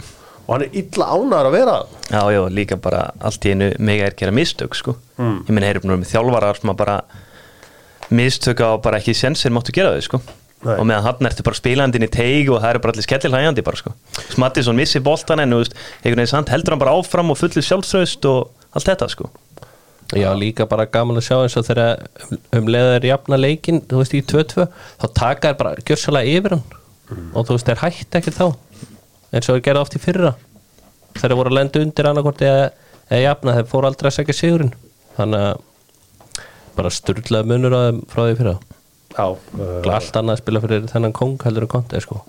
og hann er illa ánar að vera þarna. Já, líka bara allt í einu mega er gera mistök sko. Mm. ég minn heyri búin með þjálfarar sem að bara mistök á bara ekki sensir máttu gera þau sko. Nei. og meðan hann ertu bara spílandinn í teig og það eru bara allir skellilhægjandi bara sko. Smattisson missi boltan en þú veist, einhvern veginn samt heldur hann bara áfram og fullið sjálfströst og allt þetta sko. Já, líka bara gaman að sjá eins og þegar um, leiðar jafna leikin, þú veist, í 2-2 þá taka þær bara gjörsalega yfir hann og þú veist, þeir hætti ekki þá eins og þeir gerði oft í fyrra þeir voru að lenda undir annarkvort eða, eða jafna, þeir fóru aldrei að segja sigurinn þannig að bara sturlað munur á þeim frá því fyrra allt annað að spila fyrir þennan kong heldur en konti, sko.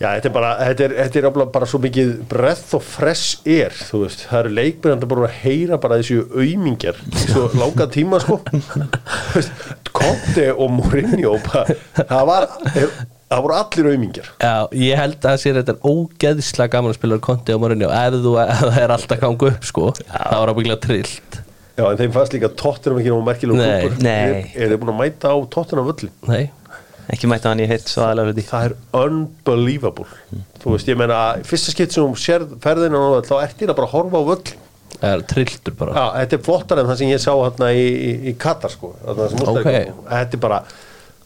Já, þetta er bara, þetta er, þetta er bara, bara svo mikið breath og fresh air, þú veist, það eru leikmennandi bara að heyra bara þessu auðmingjar svo <laughs> langa tíma, sko. Conte og Mourinho það var er, það voru allir auðmingjar Já, ég held að sér þetta er ógeðslega gaman að spila morgunni og ef þú ef það er alltaf gangu upp, sko. Það var að byggja trillt Já, en þeim fannst líka tóttunum ekki náma merkilegu Nei, klúbbur. nei. Er, þið búin að mæta á tóttunum völli? Nei, ekki mæta hann í heitt svo fyrir því Það er unbelievable. Þú veist, ég meina, fyrsta skipt sem sérð ferðinu á völl, þá ert þín að bara horfa á völl það er trilltur bara. Já, þetta er flottar en það sem ég sá hérna í, í, í Katar sko. Þarna sem úrslitaleikur. Ok. Þetta er bara,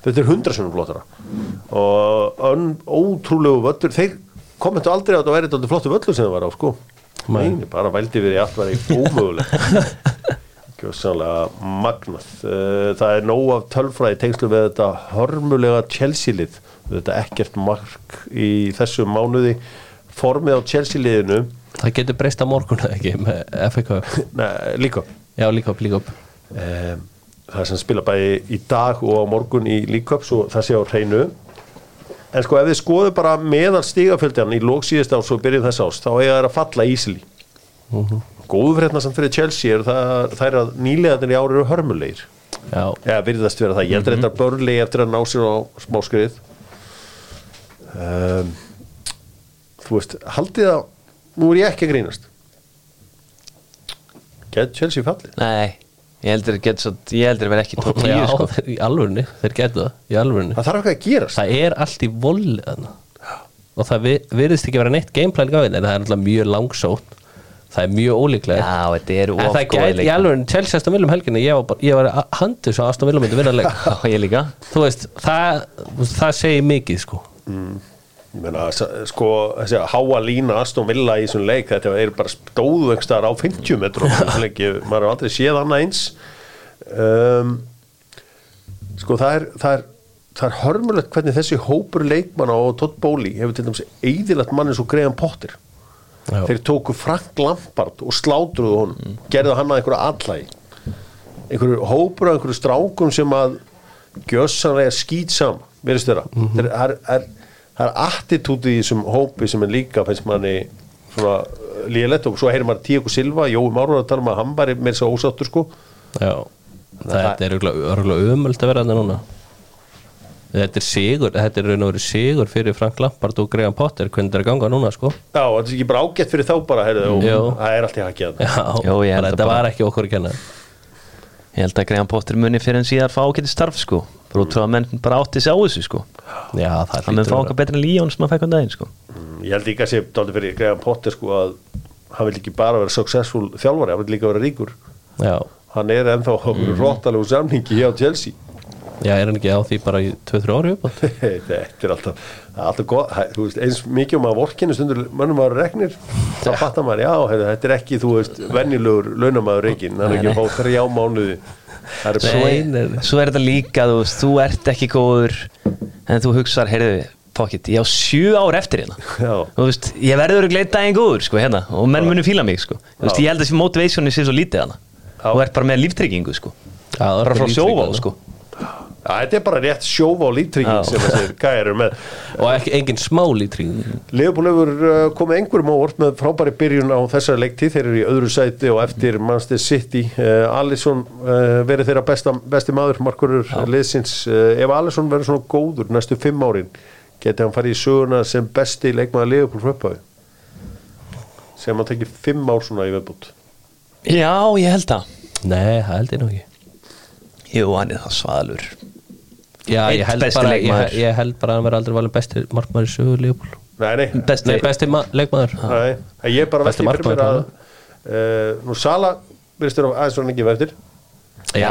þetta er hundra sem flottara. Og ön, ótrúlegu völlur, þeir kommentu aldrei á þetta að vera þetta flottu völlur sem það var á sko Nei. Nei, bara vældi við því allt var í ómögulegt. <laughs> Gjóðsannlega magnað. Eh, Það er nóg af tölfræði tengslu við þetta hörmulega Chelsea-lið. Þetta ekkert mark í þessu mánuði. Formið á Chelsea-liðinu. Það getur breyst á morgun eða ekki með Cup? <laughs> Nei, líka Já, líka upp, líka upp um, það sem spila bæði í dag og á morgun í líköps og það sé á hreinu en sko ef þið skoðu bara meðal stigafjöldan í lók síðast ás og byrjun þess ás þá eiga þær að falla ísili uh -huh. góðu frétna samt fyrir Chelsea er það, það er að nýlegaðin í ári eru hörmulegir. Já, eða virðast vera það, ég heldur þetta börnlegi eftir að ná sér á smáskrið um, þú veist haldið að, nú er ég ekki að grínast. Get Chelsea fallið? Nei, ég heldur get svo, ég heldur verið ekki já tíu sko. í alvörunni, þeir getur það í alvörunni. Það þarf ekki að gerast. Það er allt í volið þarna. Og það vi- virðist ekki vera neitt gameplan gáðin en það er alltaf mjög langsótt. Það er mjög ólíklegt. Já, þetta eru en það gæti í alveg Chelsea Aston Villa um helginni ég var, ég var handið svo Aston Villa myndi vinna leik. <laughs> Já, ég líka. Þú veist, það, það segir mikið sko. Ég meina, s- sko, þessi háa lína Aston Villa í þessum leik, þetta er bara stóðu einhverstaðar á 50 metrum. <laughs> Maður har aldrei séð annað eins. Um, sko, það er það er, það er hörmulegt hvernig þessi hópur leikmanna og Todd Bowley hefur til dæmis eðilagt manni svo Graham Potter. Já. þeir tóku Frank Lampard og slátruðu honum, gerðu hann að einhverju allægi einhverju hópur af einhverju strákum sem að gjössanlega skýt saman verðist þeirra mm -hmm. það er, er, það er attitúti í þessum hópi sem er líka finnst manni svona líðilegt og svo heyrir maður Tíako Silva Jói Márur að tala um að hann er með þess að ósáttur sko. Já, þetta er örgulega umöld að vera þarna núna. Þetta er sigur, þetta er raun og verið sigur fyrir Frank Lampard og Graham Potter hvernig þetta er að ganga núna sko. Já, þetta er ekki bara ágætt fyrir þá bara heyrðu, það er allt í hakið Já, að þetta bara- var ekki okkur að kenna. Ég held að Graham Potter muni fyrir en síðar fá ágæti starf sko Bara út frá að menn bara átti sig á þessu sko. Já, það Það mun fá okkar betur en Líón sem að fækka um daginn sko. Ég held líka að sé dálítið fyrir Graham Potter sko að hann vil ekki bara vera successful þjálfari, hann vil líka vera ríkur. Já, hann er ennþá á mm. róttalegu samningi hjá Chelsea. Já, er hann ekki á því bara í 2-3 ári upp þetta er alltaf, er alltaf gott, þú veist, eins mikið um að vorkinu stundur mönnum að regnir, þá fattar maður já, þetta er ekki, þú veist, venjulegur launamaður reikin, hann er ekki að fá þrjá mánuði er Nei, er, svo er þetta líka, þú þú ert ekki góður En þú hugsar, heyrðu, pocket, ég á sjö ár eftir hérna. Þú veist, ég verður að gleita einn góður, sko, hérna Og menn munu fíla mig, sko. Veist, ég held að motivationi sé svo lítið hana. Þú ert bara með líftryggingu, sko. Það er Bara frá þarna. sko þetta er bara rétt sjófa og líftrygging sem þessir gæjar eru með. <laughs> Og ekki, engin smá lítring. Leopold hefur uh, komið einhverjum ávort með frábæri byrjun á þessari leiktíð. Þeir eru í öðru sæti og eftir Manchester City. Uh, Alisson uh, verið þeirra besta, besti maður markurur liðsins. Uh, ef Alisson verður svona góður næstu fimm árin geti hann farið í söguna sem besti leikmaður Leopold fröppaði sem hann tekið fimm ár svona í viðbútt Já, ég held það. Nei, það held ég nú ekki. Jú, hann er það svaðalur Já, ég held, bara, ég, ég held bara að hann verði aldrei valin besti markmaður í sögu Leopold Nei, nei, Besti, Nei, besti ma- leikmaður. Nei En Ég er bara velti fyrir mér að uh, Nú Sala Virðist þér aðeins svona ekki eftir Já,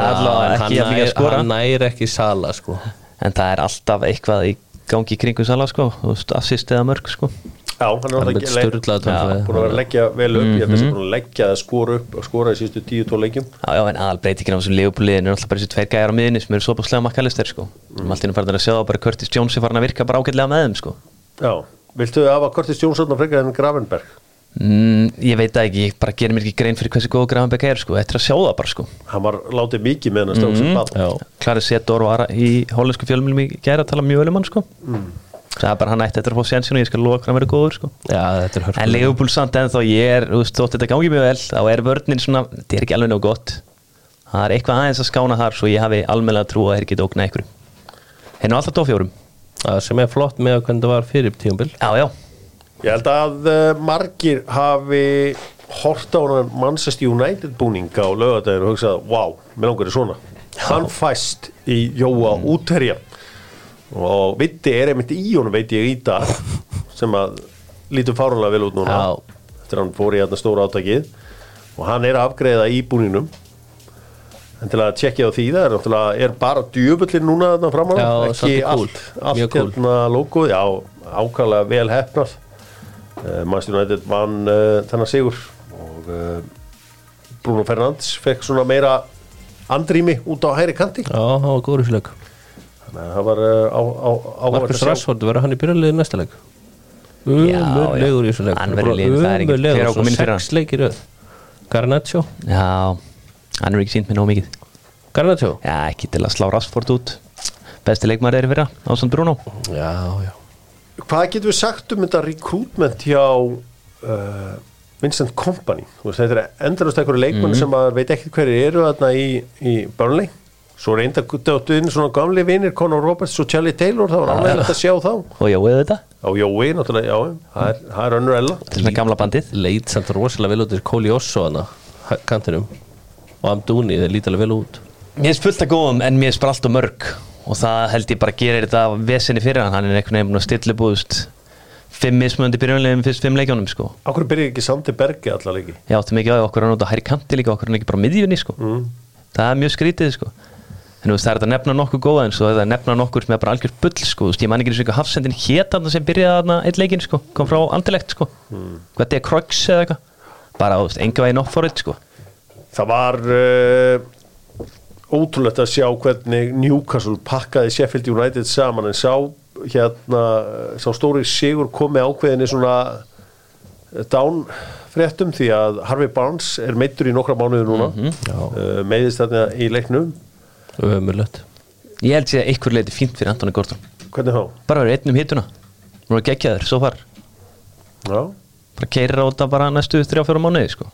hann. Hann næri ekki sala sko. En það er alltaf eitthvað í gangi í kringum sala sko, þú veist, assist eða mörg sko Já, hann er styrlað tölfræði. búin að vera að leggja vel upp. Ég held að það er búin að leggja að skora upp og skora í síðustu 10-12 leikjum. Já, já, en aðal breytingin á þessum leifupúliðin er alltaf bara þessi tveir gæjar á miðinni sem eru svo búinlega makkalistir sko. Mm. Allt innum farin að sjá bara Curtis Jones er farin að virka bara ágætlega með þeim sko. Já, viltu hafa Curtis Jónsson að frekar en Gravenberg? mm, Ég veit ekki, ég bara gerir mér ekki grein fyrir hversu góð Gravenbeck er sko, eftir að sjá það bara sko. Hann var látið mikið með hann að stók að Það er bara hann ætti eftir að fá sénsinu og ég skal loka hann að vera góður sko. Já þetta er En Leopold samt en þá ég er, þú veist, þótt þetta gangi mjög vel þá er vörnin svona, þetta er ekki alveg nóg gott. Það er eitthvað aðeins að skána þar svo ég hafi almennilega trú að þeir geta ógnað ykkur Hennu alltaf tófjórum Það sem er flott með hvernig það var fyrir tíumbil Já, já, Ég held að uh, margir hafi hort á hann Manchester United búning á lögadaginn og hugsað, wow, mér langar í svona. Hann fæst í Jóa útherja og vitti er einmitt í honum veit ég í dag sem að lítur fárunlega vel út núna. Já. eftir að hann fór í hérna stóra átakið. Og hann er að afgreiða í búningnum en til að tjekkja á því það er náttúrulega er bara djöfullin núna þarna fram á Já, ekki allt, allt hérna logoð, já, ákvæmlega vel hefnað uh, Manchester United vann uh, þennan sigur. Og uh, Bruno Fernandes fekk svona meira andrými út á hæri kanti. Já, það var góður í þessu leik þannig að það var uh, á, á, áhugavert Marcus að sjá. Rashford verður hann í byrjarliði næsta leik. Umurlegur í þessu leik. Er fyrir hann. Sex leikir röð. Garnaccio? Já hann er ekki sínt með nóg mikið. Garnaccio? Já, ekki til að slá Rashford út. Besti leikmaður er í fyrra, Ásand Bruno. Já, já. Hvað getur við sagt um þetta recruitment hjá uh, Vincent Kompany? Þetta er endalast einhverju leikmenn sem maður veit ekkert hverju eru þarna í, í Burnley svo reynda döttu inn svona gamli vinir Conor Roberts og Charlie Taylor það var ánægilegt að sjá þá. Og já, eða þetta, á Jói, náttúrulega, já, það er, það er önnur ella. Þetta er svona gamla bandið. Leit samt rosalega vel út til Kóli Osso hana kantinum. Og Amduni, þeir líti alveg vel út. Mér finnst fullt að góðum en mér finnst bara allt og mörg. Og það held ég bara gerir þetta vesenni fyrir hann, hann er einhvern veginn búinn að stilla búðust fimm mismöndi byrjunlegum fyrst fimm leikjónum sko. Akkur byrja ekki Sandi Bergi alla leiki? Ég átti mikið á okkur að nota hæri kanti líka okkur en ekki bara miðjunni sko. mm. það er mjög skrítið sko. En þú veist það er þetta að nefna nokkuð góða en svo er það að nefna nokkur sem er bara algjör bull sko. Þú veist, ég man ekki eins og eitthvað hafsendin hét þarna sem byrjaði þarna eitt leikinn sko. kom frá andilegt sko. mm. hvað er Krogs eða eitthvað bara þú veist, enga veginn off for it sko. Það var uh, ótrúlegt að sjá hvernig Newcastle pakkaði Sheffield United saman en sá hérna sá stóri sigur komi ákveðinni svona dán fréttum því að Harvey Barnes er meittur í nokkra mánuði núna mm Já. meiðist þarna í leiknum Ömurlegt ég held sér að einhver leiti fínt fyrir Antoni Gordon hvernig þá? bara verið einn um hittuna nú er geggjaður, svo far Já, bara keirir á þetta bara næstu þrjá fjóra mánuði sko.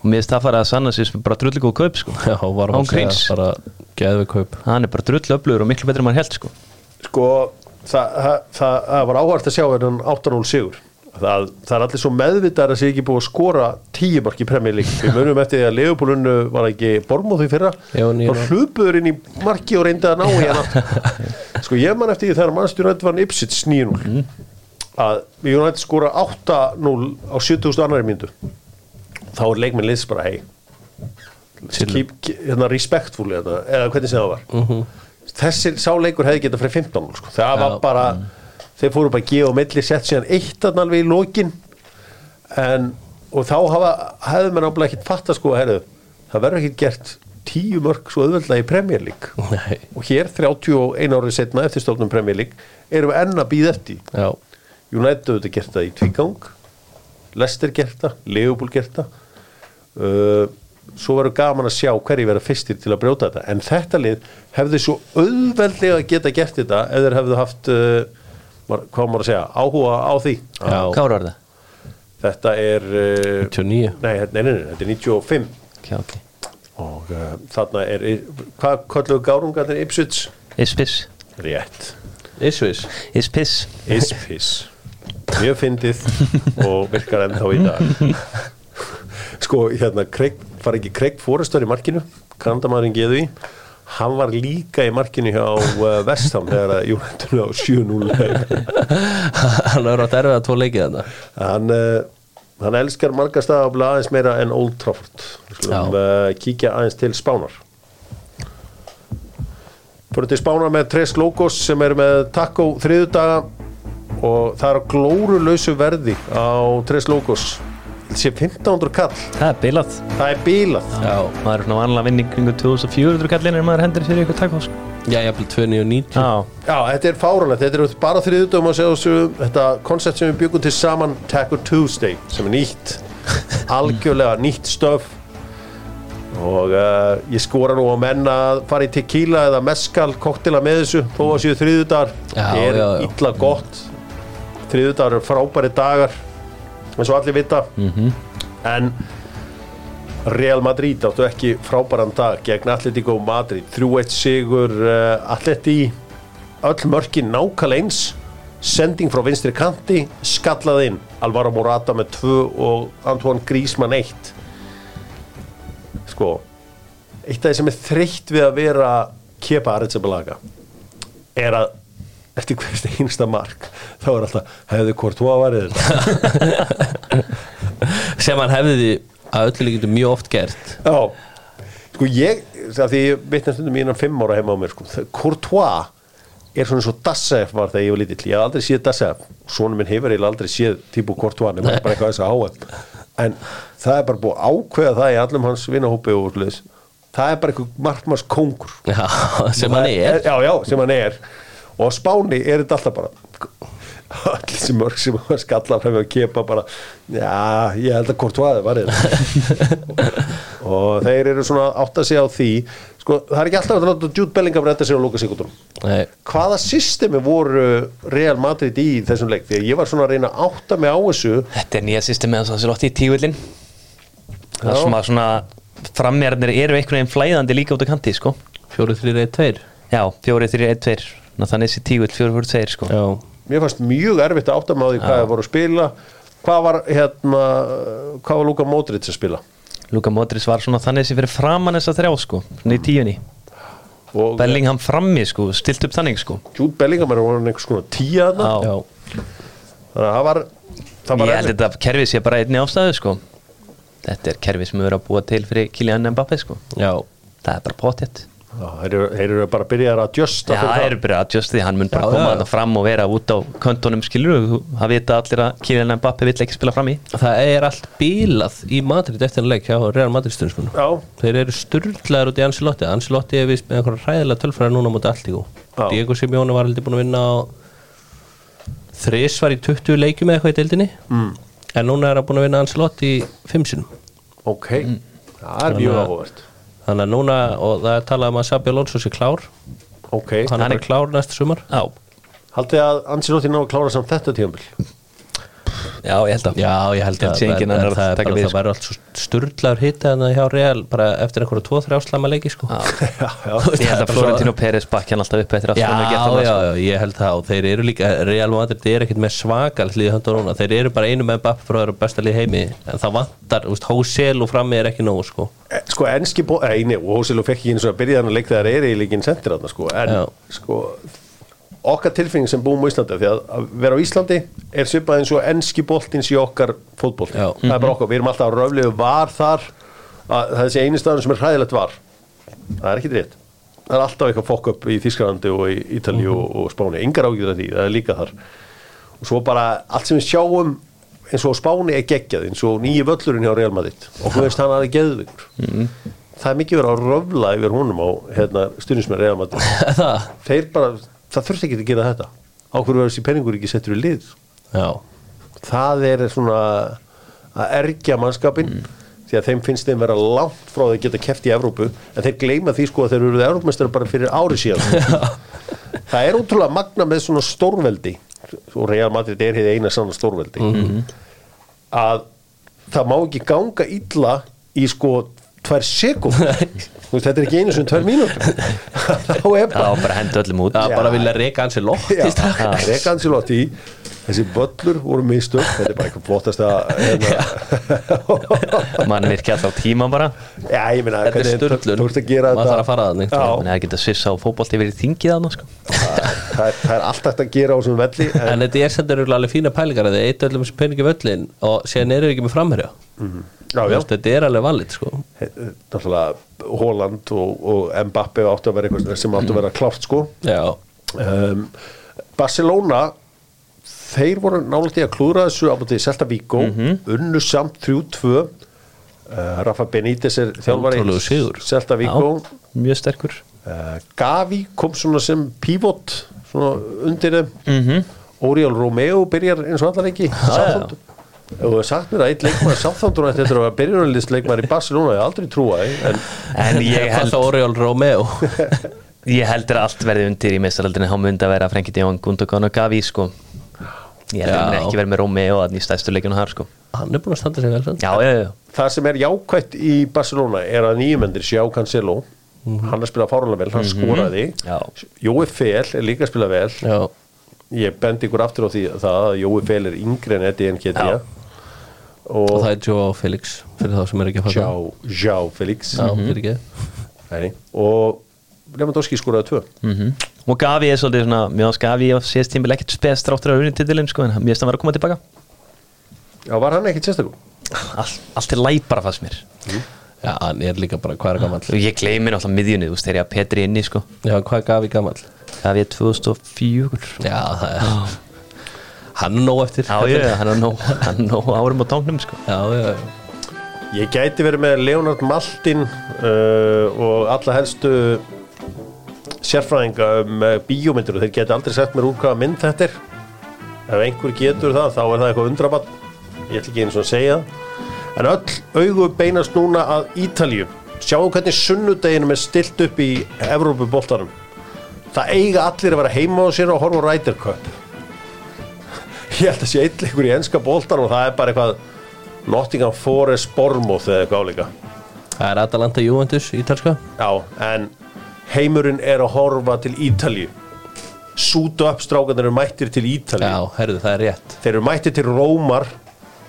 og mér finnst það fara að sanna sér bara drullu góð kaup sko. Já, var segja gríns. bara geðvig kaup hann er bara drullu öflugur og miklu betur en maður held sko. sko það, það, það, var áhvert að sjá þennan 8-0 sigur það, það er allir svo meðvitað að sé ekki búið að skora tíu mark í League. Við munum eftir því að Leopoldunu var ekki bormóð því fyrra. Og hlupuður inn í marki og reyndi að ná hana. <laughs> Sko ég man eftir því þegar mannstjónu þetta var Ipsits 9-0 að við United skora 8-0 á 70.000 annari myndu þá er leikminn liðs bara hei hérna, respectful hérna, eða hvernig sem það var. Þessi sáleikur hefði getað fyrir 15 sko. það var bara þeir fóru bara að gefa á milli sett síðan eitt að alveg í lokin. En og þá hafa, hefðu mér náttúrulega ekkert fatta sko herðu, það verður ekkert gert tíu mörg svo auðveldlega í Premier League. Nei, og hér 31 árið setna eftir stofnum Premier League erum við enn að býða eftir. Já, United auðvitað gert það í tvígang. Leicester gert það, Liverpool gert það. Uh, svo verður gaman að sjá hverju verða fyrstir til að brjóta þetta. En þetta lið hefði svo auðveldlega geta gert þetta þeir hefðu haft uh, hvað maður að segja, áhuga á því? Já. Hvað var það? þetta er uh, 29 nei, nei, nei, nei, þetta er 95 Okay, okay. og uh, þarna er hvað kalluðu gárungarnir? Ipswich? Ispis. Rétt. Ísvis Ispis. Ispis. Mjög fyndið og virkar ennþá í dag. <laughs> Sko hérna Craig var ekki Craig Forrester í markinu? Kanadamaðurinn geðu í hann var líka í markinu hjá uh, Vestham þegar að Júnendun á 7-0 hann er átt erfið að tvo leikið þarna. Hann, uh, hann elskar marga staðabla aðeins meira en Old Trafford. Skulum uh, kíkja aðeins til Spánar. Fyrir til Spánar með Tres Logos sem er með taco þriðudaga og það er á glórulausu verði á Tres Logos Þetta sé 1500 kall. Það er bilað. Það er bílað já, maður er svona vanlega vinning kringu 2400 kallin en maður hendur fyrir ykkur takkos já, ég hafði 2990 Já, Já, þetta er fárunlegt, þetta er bara þriðutum að segja þessu, þetta koncept sem við byggum til saman Taco Tuesday, sem er nýtt. <laughs> Algjörlega nýtt stöf. Og uh, ég skora nú á menn að fara í tequila eða mezcal koktela með þessu, þó að séu þriðudagar Já, er já, já. illa gott. Þriðudagar eru frábæri dagar eins og allir vita. En Real Madrid áttu ekki frábæran dag gegn Atletico Madrid. 3-1 sigur uh, Atleti öll mörkin nákvæmlega eins. Sending frá vinstri kanti skallað inn. Alvaro Morata með 2 og Antoine Griezmann 1 sko eitt af því sem er þreytt við að vera kepa Aretsabalaga er að eftir hverst einsta mark þá er alltaf hefði hvort þú að varðið sem hann hefði að öllu líkindu mjög oft gert. Já, sko ég því ég vitna stundum í innan fimm ára heima á mér sko, Courtois er svona svo Dassef var þegar ég var lítill. Ég hef aldrei séð Dassef, svona minn hefur eiginlega aldrei séð típu Courtois, nema bara eitthvað þess að háa en það er bara búið ákveða það í allum hans vinahópi og sliðis það er bara eitthvað markmars kongur já, <laughs> sem hann er. Já, já, sem hann er og á Spáni er þetta alltaf bara öll þessi mörg sem skallar hefur að kepa bara já, ég held að hvort vaði var þetta. <laughs> Og þeir eru svona átt að segja á því sko, það er ekki alltaf að láta Jude Bellingham redda sér á Lukas Sigurdum Nei, hvaða systemi voru Real Madrid í þessum leik? Því að ég var svona að reyna að átta mig á þessu. Þetta er nýja system með þess að lotti í tígullin. Það er svona, svona frammeirarnir eru einhvern veginn flæðandi líka út á kanti sko. 4-3-1-2 Já, 4-3-1-2 Þannig þessi tígull 4-4-2 sko. Já, mér fannst mjög erfitt að átta mig á því hvað það voru að spila. Hvað var hérna hvað var Luka Modric að spila? Luka Modric var svona þannig þessi fyrir framann þessa þrjá sko Svona í tíunni. Og Bellingham frammi sko, stilt upp þannig sko. Jude Bellingham er hann einhvers konar tíja þarna. Já. þannig að það var það var Ég held erfitt. þetta kerfið sé bara einni ástæðu sko. Þetta er kerfið sem við erum að búa til fyrir Kylian Mbappé sko. Já. Það er bara potjett þeir eru, þeir bara að byrja að adjusta Já, það. eru bara að just því, hann mun bara Já, koma já. þarna fram og vera út á köntunum skilur, það vita allir að Kylian Mbappé vill ekki spila fram í. Það er allt bílað í Madrid eftir að leik hjá Real Madrid stundum Já, þeir eru sturglaður út í Ancelotti. Ancelotti er vist með einhverja hræðilega tölfræði núna mútið allt í gó Já. Diego Simeone var heldur búin að vinna á þrisvar í 20 leikjum eða eitthvað í deildinni. Mm. en núna er hann búin að vinna Ancelotti í 5 sinum ok Það er mjög að- áhugavert þannig að núna, og það er talað um að Sabi Alonso sé klár, Ok, hann er er- klár næsta sumar. Já, haldið að Ancelotti ná að klára samt þetta tíðanbíl já, ég held að Já, ég held Ég að en annar að það er taka bara, við, það verður allt svo sturglaður hitta en hjá Real bara eftir einhverju 2-3 áslama leiki sko. Já. <laughs> Já, já. Ég held að Florentino Pérez bakki hann alltaf upp eftir allt Já, já, já, ég held það. Og þeir eru líka, Real Madrid er ekkert með svakal hlýði hönda núna, þeir eru bara einu með Mbappe frá þeirra besta lið heimi, en það vantar Hósel og frammi er ekki nógu sko. Eh, Sko, enski bó... Eini, og Hósilu fekk ekki eins og að byrja þannig að leik okkar tilfinning sem búum á Íslandi Því að, að vera á Íslandi er svipað eins og enski boltins í okkar fótbolt Já. Það er bara okkar, við erum alltaf að röflegu var þar að, Það er þessi einu staðan sem er hræðilegt var. Það er ekki rétt. Það er alltaf eitthvað fokk upp í Þísklandi og í Ítalíu og, og Spáni. Engar ágjur af því, það er líka þar. Og svo bara allt sem við sjáum eins og Spáni er geggjað eins og nýju völlurinn hjá Real Madrid. Og þú veist hann að það er geðvikur. Það er mikið verið að röfla yfir honum á hérna, stundismenn Real Madrid. <laughs> Það, þeir bara, það þurfti ekki að gera þetta. Á hverju verður þessi penningur ekki settur í lið? Já. Það er svona að ergja mannskapin því að þeim finnst þeim vera langt frá að geta keft í Evrópu en þeir gleyma því sko að þeir eru Evrópumestari bara fyrir ári síðan. <laughs> Það er útrúlega magna með svona stórveldi og Real Madrid er hér eina sann stórveldi að það má ekki ganga illa í sko tvær sekund <laughs> þetta er ekki einu sem tvær mínútur. <laughs> Þá er Já, bara bara hendu öllum út. Já, Já. bara vilja reyka hans í loft Já, Reka Ancelotti þessi böllur voru mistök þetta er bara eitthvað flottast að mann er ekki alltaf tíma bara. Já, ég meina, Þetta er að gera Maður þarf að þetta fara þannig, Já. mann er ekki að svissa á fótbolti verið þingið þarna sko. það er, það er allt hægt að gera á þessum velli en, En þetta er sendur alveg fína pælingar að þið eitt öllum þessu peningi völlin og síðan eru ekki með framherja. Já, Þú já, veist, Þetta er alveg valið sko. Náttúrulega Holland og, og Mbappe áttu að vera eitthvað sem áttu að vera klárt sko. Já, um, Barcelona þeir voru nálægt í að klúra þessu á bútið Celta Vigo unnu samt 3-2 uh, Rafa Benítez er þjálfari Vigo. Já, mjög sterkur. Uh, Gavi kom svona sem pívot svona undir þeim. Mhm. Oriol Romeo byrjar eins og allar ekki Southampton. og þú hefur sagt mér að eitt leikmaður Sáþándur ætti eftir að byrjunarlist leikmaður í Barcelona ég aldrei trúa en en ég held Oriol Romeo. <laughs> Ég heldur að allt verði undir í meistaraldinu þá myndi að vera Frenkie de Jong, Gundogan og Gavi sko. Ég að það myndi ekki verið með Romeo að nýst stæðstu leikinu þar sko. Hann er búin að standa sig vel Já, já, já, það sem er jákvætt í Barcelona er að nýjumendir sjá Cancelo hann er að spila fárunlega vel, hann skoraði. Já. Jói Fel er líka að spila vel. Já, ég bendi ykkur aftur á því það að Jói Fel er yngri en Eddie NKT Já. og og það er Joe Felix fyrir þá sem er ekki að Felix. Já, fyrir ekki. Nei. og Lewandowski skoraði tvö. Mm Og Gavi er svolítið svona, mjög ást Gavi og síðast tímil ekkert spes dráttur á unititilin sko, en mér finnst að vera að koma tilbaka. Já, var hann ekkit sérstakum? All, Allt er læg bara fannst mér. Já, hann er líka bara hvað er gamall? Og ég gleymi náttúrulega miðjunni, þú veist, þegar ég að Petri inni sko. Já, hvað gaf í gamall? Gavi er 2004 Já, það er Hann er nóg eftir. Já, já, hann er nóg, hann er nóg árum á tónum sko. já, já, já. Ég gæti verið með Leonard Maltin uh, og alla helstu sérfræðinga um uh, bíómyndir og þeir geti aldrei sett mér úr hvaða mynd þetta er. Ef einhver getur það þá er það eitthvað undrabann ég ætla ekki eins og að segja en öll augu beinast núna að Ítalju sjáum hvernig sunnudeginum er stilt upp í Evrópuboltanum. Það eiga allir að vera heima á sér og horfa á Ryder Cup. <laughs> Ég held að sé eitthvað í enska boltanum og það er bara eitthvað Nottingham Forest Bournemouth eða eitthvað álíka. Það er Atalanta Juventus, ítalska. Já, en heimurinn er að horfa til Ítalju Sútu upp strákarnir eru mættir til Ítalju Já, herðu, það er rétt. Þeir eru mættir til Rómar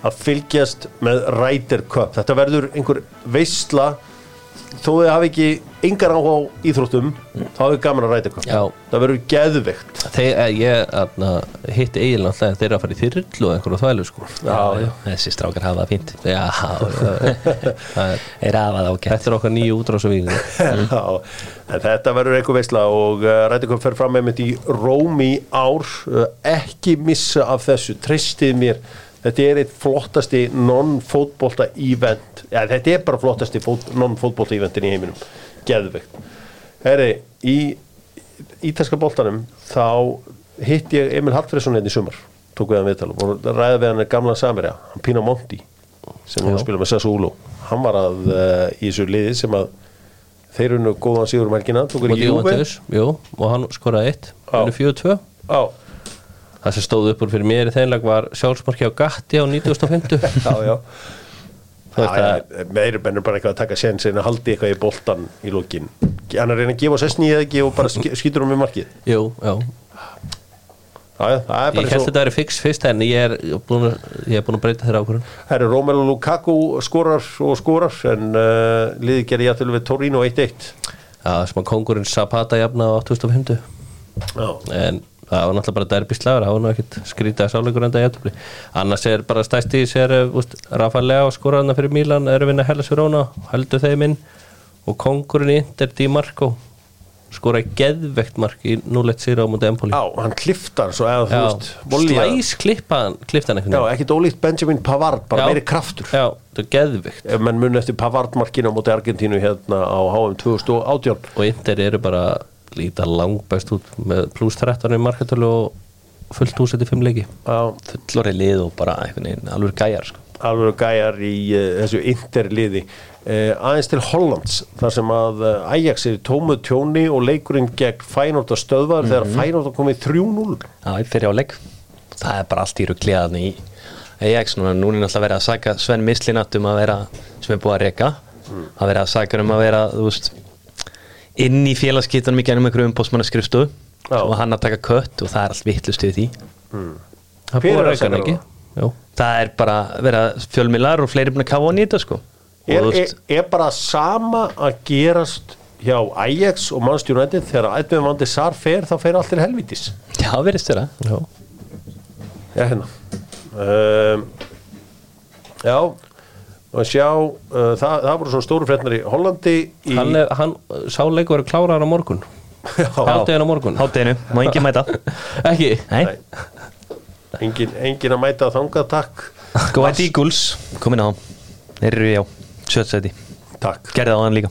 að fylgjast með Ryder Cup. Þetta verður einhver veistla þó þið hafi ekki engar áhuga á íþróttum þá hefur gaman að Cup Já. Það verður geðveikt. Þeir, eh, ég atna, hitti eiginlega alltaf þeir eru að fara í þyrlu og einhverju þvælu sko. Þessi strákar <laughs> hafa það ágætt. Þetta er okkar nýju <laughs> en þetta verður eitthvað veistla og uh, Rættikum fer fram með mitt í Róm í ár. Uh, ekki missa af þessu, tristið mér þetta er eitt flottasti non-fótbolta event, ja, þetta er bara flottasti fót, non-fótbolta eventin í heiminum. Geðveikt. Heri, í ítalska boltanum þá hitt ég Emil Hallfriðsson einn í sumar, tók við hann viðtal og ræði við hann gamla samirja, hann Pino Monti sem hún spila með Sassuolo. Hann var að uh, í þessu liði sem að þeir unnu góðan sigur um helgina tókur í Móti Juve Juventus, jú, og hann skoraði eitt. Hann er 4-2 Já, Það sem stóð upp úr fyrir mér í þeimlag var sjálfsmarki á Gatti á 1950 <laughs> já, já. Að- meiri bennur bara eitthvað að taka séns en að haldi eitthvað í boltan í lókin hann er að reyna að gefa sér snýð ekki og bara sk- <laughs> skýtur um við markið. Jú, já. Já, það er Ég held svo þetta að vera fix fyrst en ég er að, ég er búin að breyta þeirra ákvörðun. Herri, Romelu Lukaku skorar og skorar en uh, liði gerði jættul við Torino 1-1 Já, sem að kongurinn Zapata jafna á 2050 Já, en það var náttúrulega bara derbislagur það var nú ekkit skrítið að sáleikur enda í jættubli annars er bara stæsti í sér Rafalega skoraðna fyrir Mílan er að vinna Hellas Verona, heldur þeim inn. Og kongurinn í Inter Di Marco skoraði geðvegt mark í 0-1 sigur á mútið Empoli. Já hann kliftar svo eða þú veist volía. slæs klippan kliftan Já, einhvern ekkit ólíkt Benjamin Pavard, bara Já. meiri kraftur. Já, það er geðvegt ef menn mun eftir Pavard markinu á móti Argentínu hérna á HM 2018 og Inter eru bara líta langbæst út með pluss 13 í markatölu og fullt úsett í fimm leiki. Já, Fullori lið og bara veginn alveg gæjar sko. alveg gæjar í uh, þessu interliði. Uh, aðeins til Hollands þar sem að uh, Ajax er í tómu tjóni og leikurinn gegn Fænótt að stöðvar þegar Fænótt að komið 3-0 Já, í fyrir áleik Það er bara allt í rugliðan í Ajax. Núna, núna er náttúrulega verið að saka Sven Mislinat um að vera, sem er búið að reka að vera að saka um að vera þú veist, inn í félagskiptunum í gennum einhverju Já. og hann að taka kött og það er allt vittlust við því. Það er Hver búið að að reyka hann ekki. Jú. það er bara vera fjölmilar og fleiri búin að kafa á nýta sko. Er, er, er bara sama að gerast hjá Ajax og Manchester United þegar Edvin Vandi Sar fer þá fer allt til helvítis. Já, verðist vera. Já. Já, hérna. Um, Já og sjá, uh, það, það voru svona stóru fréttnar í Hollandi í, Hann, er, hann sáleikur er klárar á morgun. Já, Háttegin á morgun. Hátteginu, má <laughs> ekki mæta? Ekki. Nei, engin, engin að mæta þangað takk. Go White Eagles, komin á. Þeir eru já, sjötsæti Takk. Gerði á hann líka,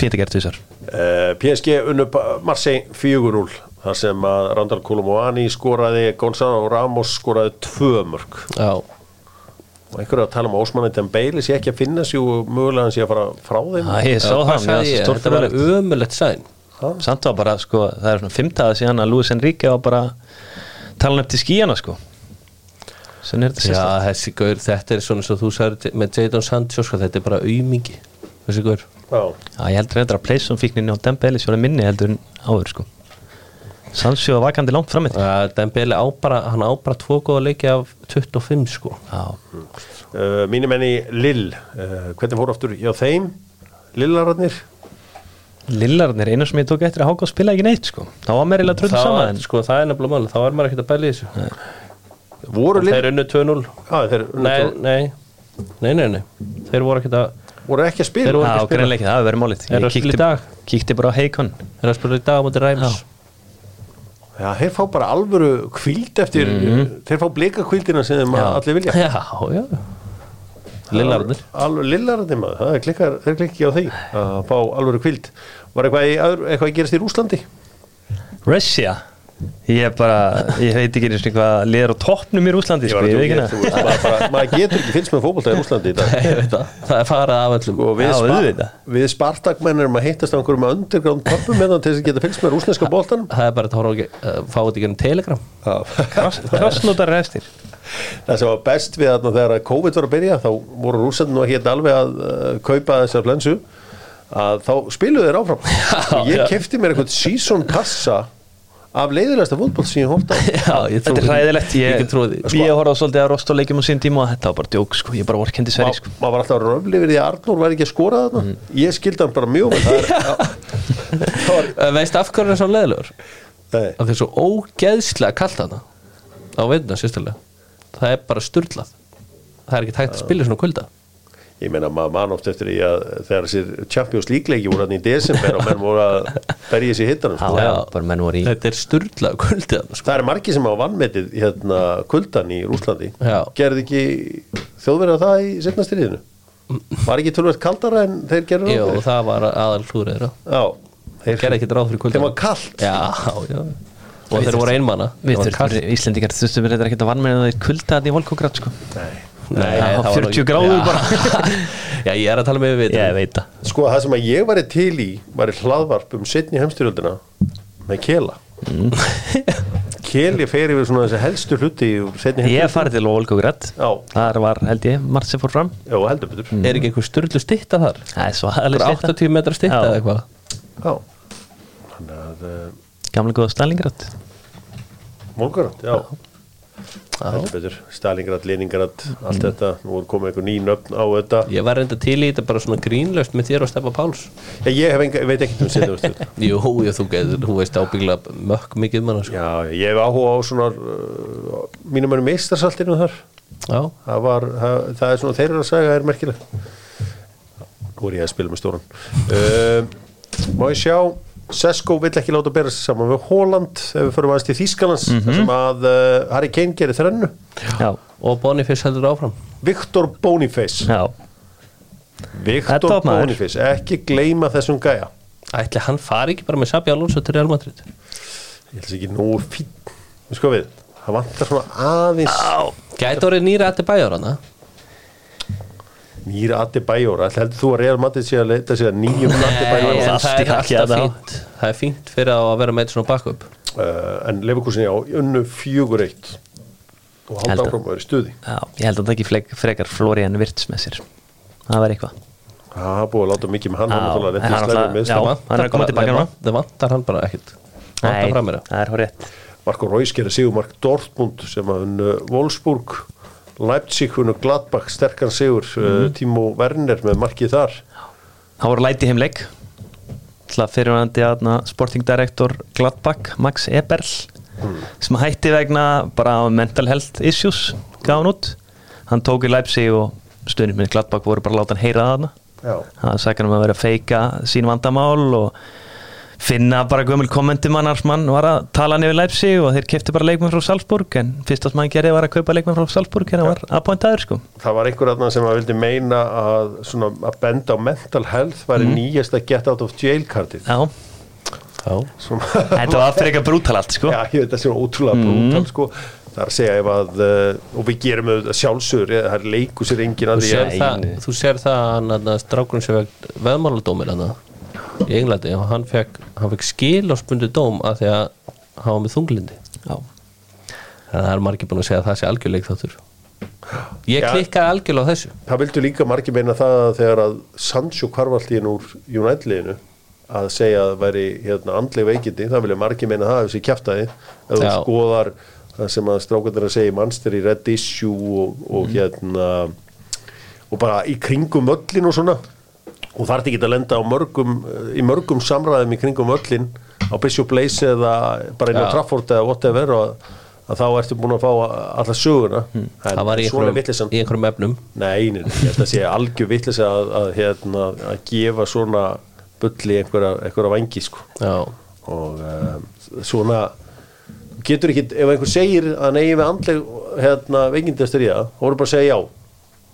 fínt að gera þessar uh, PSG unnu Pa- Marseille 4-0 þar sem að Randall Kolomoani skoraði Gonzalo Ramos skoraði tvö mörg Já, og einhverju að tala um að Ósmanni Dembele sé ekki að finna sig og mögulega hann sé að fara frá þeim. Æ, ég sá það, ég? Þetta var ömulegt sæn samt var bara, sko, það er svona fimmtaða síðan að Luis Enrique var bara talan upp til skíjana, sko. Sem er þetta Já, þessi gaur, þetta er svona svo þú sagði með Jadon Sancho, sko, þetta er bara aumingi Þessi gaur. Já, Já, ég heldur reyndar að Playson fíkninni á Dembele sjóla minni heldur en áður sko Sandsjó var vakandi langt fram eftir. Uh, Dembele á bara, hann á bara tvo góða leiki af 25 sko. Já, uh, mínir menni Lill uh, hvernig fór aftur hjá þeim? Lillararnir? Lillarnir, einu sem ég tók eftir að Háka spila ekki neitt sko. Það var meirilega tröðu það, saman sko, það er nefnilega mál, þá er maður ekkert að bæla í þessu. Voru Lill Þeir unnu 2-0 Já, þeir unnu nei, nei, nei, nei, nei. Þeir voru ekkert að voru ekki að spila? Að það hefur verið málið. Að dag? Kíkti bara á Heikon Þeir að spila í dag á móti Ræms Já, þeir fá bara alvöru kvíld eftir þeir fá blika kvíldina sem þeim allir vilja. Já, já. Lillarnir. Alveg Lillararnir maður, það klikkar, þeir klikki á því að fá alvöru kvíld var eitthvað, eitthvað að gerast í Rúslandi Russia Ég bara, ég veit ekki eins og hvað liður á toppnum í Rúslandi Ég sko, að maður, bara, maður getur ekki fylgst með fótbolta í Rúslandi í dag. Nei, <laughs> ég veit það Það er farið af öllum. Og við, Já, spa, við Spartakmenn erum að hittast á einhverjum underground pubum með til þess að geta fylgst með rúsneska boltanum. Það er bara að horfa ekki- að fá þetta ekki enn telegram. Krossnótar eftir. Það sem var best við þarna þegar að COVID var að byrja þá voru rússandi nú að hétt alveg að uh, kaupa þessar flensu að þá spiluðu þeir áfram. <laughs> Og ég já. kefti mér eitthvað season kassa af leiðilegasta fútboll sem ég hórt á. <laughs> Já, ég Þetta er því. hræðilegt, Ég ég, því. Ég, horfði á svolítið að rosta leikjum á sín tíma og þetta var bara djók sko, ég bara vorkendi sverri sko. maður var alltaf röfli við því að Arnór var ekki að skora þarna. Ég skildi hann bara mjög það <laughs> <laughs> það Veist af hverju er svo leðilegur? nei, Að það er svo ógeðslega kallt hana á veituna sérstilega Það er bara sturlað. Það er ekki hægt að spila svona kulda ég meina maður man oft eftir því að þegar þessir Champions League leiki voru hann í desember og menn voru að berja sér hittanum Já, sko. já, bara menn voru í Þetta er sturlað kuldi hana sko. það er margi sem hafa vannmetið hérna kuldan í Rúslandi Já. gerði ekki þjóðverða það í setna styrðinu var ekki tölvöld kaldara en þeir gerðu Jó, ráð fyrir? það var aðal hlúrið já, þeir Gerði ekki ráð fyrir kulda þeim var kalt Já, já Og þeir voru einmana Við þurfum, Íslendingar þurftum við þetta ekki að varma en það er kulda þetta í Volkograd sko Nei. Nei, það var 40 ekki- gráður bara. <laughs> Já, ég er að tala með við Ég veit það. Sko það sem að ég væri til í var í hlaðvarp um setni heimstyrjöldina með Kela. <laughs> Keli fer yfir svona þessi helstu hluti úr setni Ég heimstyrjöldina hef farið til Volkograd Já. Þar var, held ég, margt sem fór fram. Já, heldur betur. Er ekki einhver sturlu stitta þar? Það er svo Það aðalega er 80 metra stitta Já. eða eitthvað? Já, þannig að uh, Gamla góða Stalingrad Mólgarat, já Stalingrad, Leningrad allt þetta, nú er komið einhver ný nöfn á þetta. Ég var reynda til í þetta bara svona grínlaust með þér og Steffa Páls. Já, ég enga, veit ekkert um heimstyrjöld <laughs> Jú, ég, þú, þú veist ábyggla mökk mikið manna sko. Já, ég hef áhuga á svona uh, mínum önum meistarsaltinu þar. Já, það var, það, það er svona þeirra að sagja er merkileg nú er ég að spila með stóran. Uh, má ég sjá Sesko vill ekki láta bera sig saman við Holland ef við förum aðeins til Þýskalands þar sem að uh, Harry Kane gerir þrennu. Já, og Boniface heldur áfram. Viktor Boniface. Já. Viktor. Boniface, ekki gleyma þessum gæja. Ætli hann fari ekki bara með Sabi Alonso til Real Madrid? Ég held ekki nú fín sko við, það vantar svona aðeins Gæti orðið nýra að bæjar hana nýra Adi Bæjóra, heldur þú að Real Madrid sé að leita sér að nýjum Adi Nei, það er alltaf fínt. Það er fínt fyrir að vera með svona backup. Uh, en Leverkusen já, unnu fjögur eitt. Og halda áfram að vera í stuði. Já, ég held að það ekki frekar Florian Virts með sér. Það var eitthvað. Það er búið að láta mikið með hann Já, hann er að koma tilbaka núna. Það vantar hann bara ekkit meira það er rétt Marko Reus gerir Sigurmark Dortmund sem að unnu Wolfsburg Leipzig unnu Gladbach sterkan Sigur mm. Timo Werner með markið þar. Það voru læti heimleik fyrirvæðandi sporting director Gladbach Max Eberl sem hætti vegna bara mental health issues gaf hann út. Hann tók í Leipzig og stundin með Gladbach voru bara að láta hann heyra það hann sagði hann um að vera að feika sín vandamál og finna bara gömul kommentimannar sem hann var að tala yfir Leipzig og þeir kefti bara leikmenn frá Salzburg en fyrst að sem hann gerði var að kaupa leikmenn frá Salzburg en hann var appointaður sko. Það var einhver aðna sem að vildi meina að, svona, að benda á mental health væri mm. nýjasta get out of jail kartið Já, Já, Svona- þetta var fyrir eitthvað brútal allt sko. Já, ég veit það sé ótrúlega brútal sko. það er að segja ef að uh, og við gerum auðvitað sjálfsögur eh, það er leiku sér enginn að því að það, þú sér það að hann að strákurinn sem veg veðmáladómir hann í Englandi og hann fekk, hann fekk skil og spundi dóm að því að hann var með þunglindi Já. þannig að það er margir búin að segja að það sé algjörleik þáttur ég klikkaði algjörlega á þessu. Það vildu líka margir meina það að þegar að Sancho kvarvaltíðin úr United-liðinu að segja að það væri hérna, andleg veikindi, það vilja margir meina það ef þessi kjaftaði, ef þú skoðar það sem að strákandir að segja í mannster í Red Issue og, og Mhm. hérna og bara í kringum öllin og svona og þarf ekki að lenda mörgum í mörgum samræðum í kringum öllin á Bishop Blaze eða bara inn á Já. Trafford eða whatever og að þá ertu búin að fá alla söguna Mhm. það var í einhverjum, í einhverjum efnum Nei, að sé algjör vitlis að, að, hérna, að gefa svona bulli einhverja, einhverja vangi sko. og um, svona getur ekki, ef einhver segir að neyja við andleg hérna, veikindastur í það, þá voru bara að segja já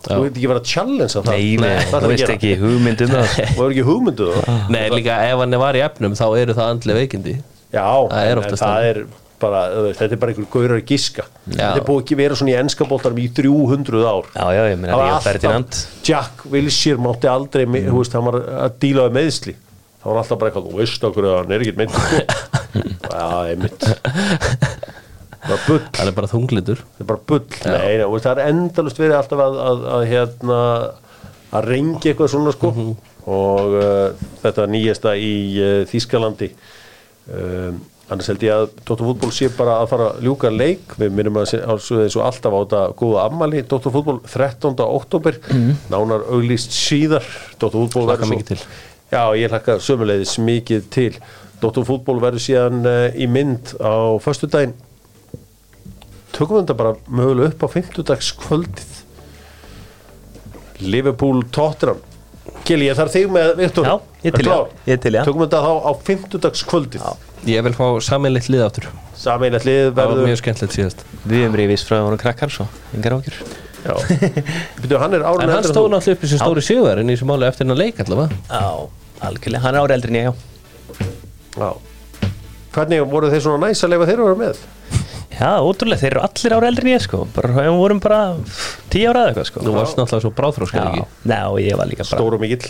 þú veit ekki vera að challenge það. Nei, nei, þú að veist ekki hugmynd um það. Og er ekki hugmyndu það. <laughs> Nei líka ef hann var í efnum þá eru það andli veikindi. Já, Það er það er bara, þú þetta er bara einhver gaurar giska. Já. þetta er búið ekki vera svona í ennskapoltarum í 300 ár. Já, já, ég meina Ríó alltaf- Ferdinand Jack Wilshere mátti aldrei mm. þú veist, hann var að díla við meðsli þá var hann alltaf bara eitthvað, þú veist okkur að hann er ekkert meint sko. <laughs> já, einmitt það er er bara þunglindur það er bara bull, nei, veist, það er endalust verið alltaf að, að, að hérna að rengi eitthvað svona sko. Og uh, þetta nýjasta í uh, Þýskalandi um, annars held ég að Dóttar fútból sé bara að fara að ljúka leik. Við minnum að sé- að svo og alltaf á þetta góða ammali, Dóttar fútból 13. oktober, nánar auglýst síðar, Dóttar fútból Hlakka verður mikið til. Já, ég hlakka sömuleiðis mikið til. Dóttar fútból verður síðan uh, í mynd á föstudaginn tökum við þetta bara mögulega upp á 50 kvöldið Liverpool Tottenham. Gili, ég þarf þig með Viktor. Já, ég er til það. Ég er til það. Tökum þetta þá á 50 kvöldið ég vil fá saminleitt lið áttur Sameinlega lið það var verður mjög skemmtilegt síðast. Við hefum reyfist frá honum krakkar svo. Engar ákjör Já. Býtu, hann er árið en hann stóð náttúrulega upp í sem stóri sigur en í sem máli eftir hann leik allavega. Já, algjörlega, hann er ári eldri en ég, já. Já. Hvernig voru þeir svona næs að leifa þeir að vera með? Já, ótrúlega, þeir eru allir ári eldri en ég, sko. Bara, við vorum bara tíu ára eða eitthvað, sko. Þú varst náttúrulega svo bráþróskar Já, ekki? Ná, ég var líka bara Stóru mikill.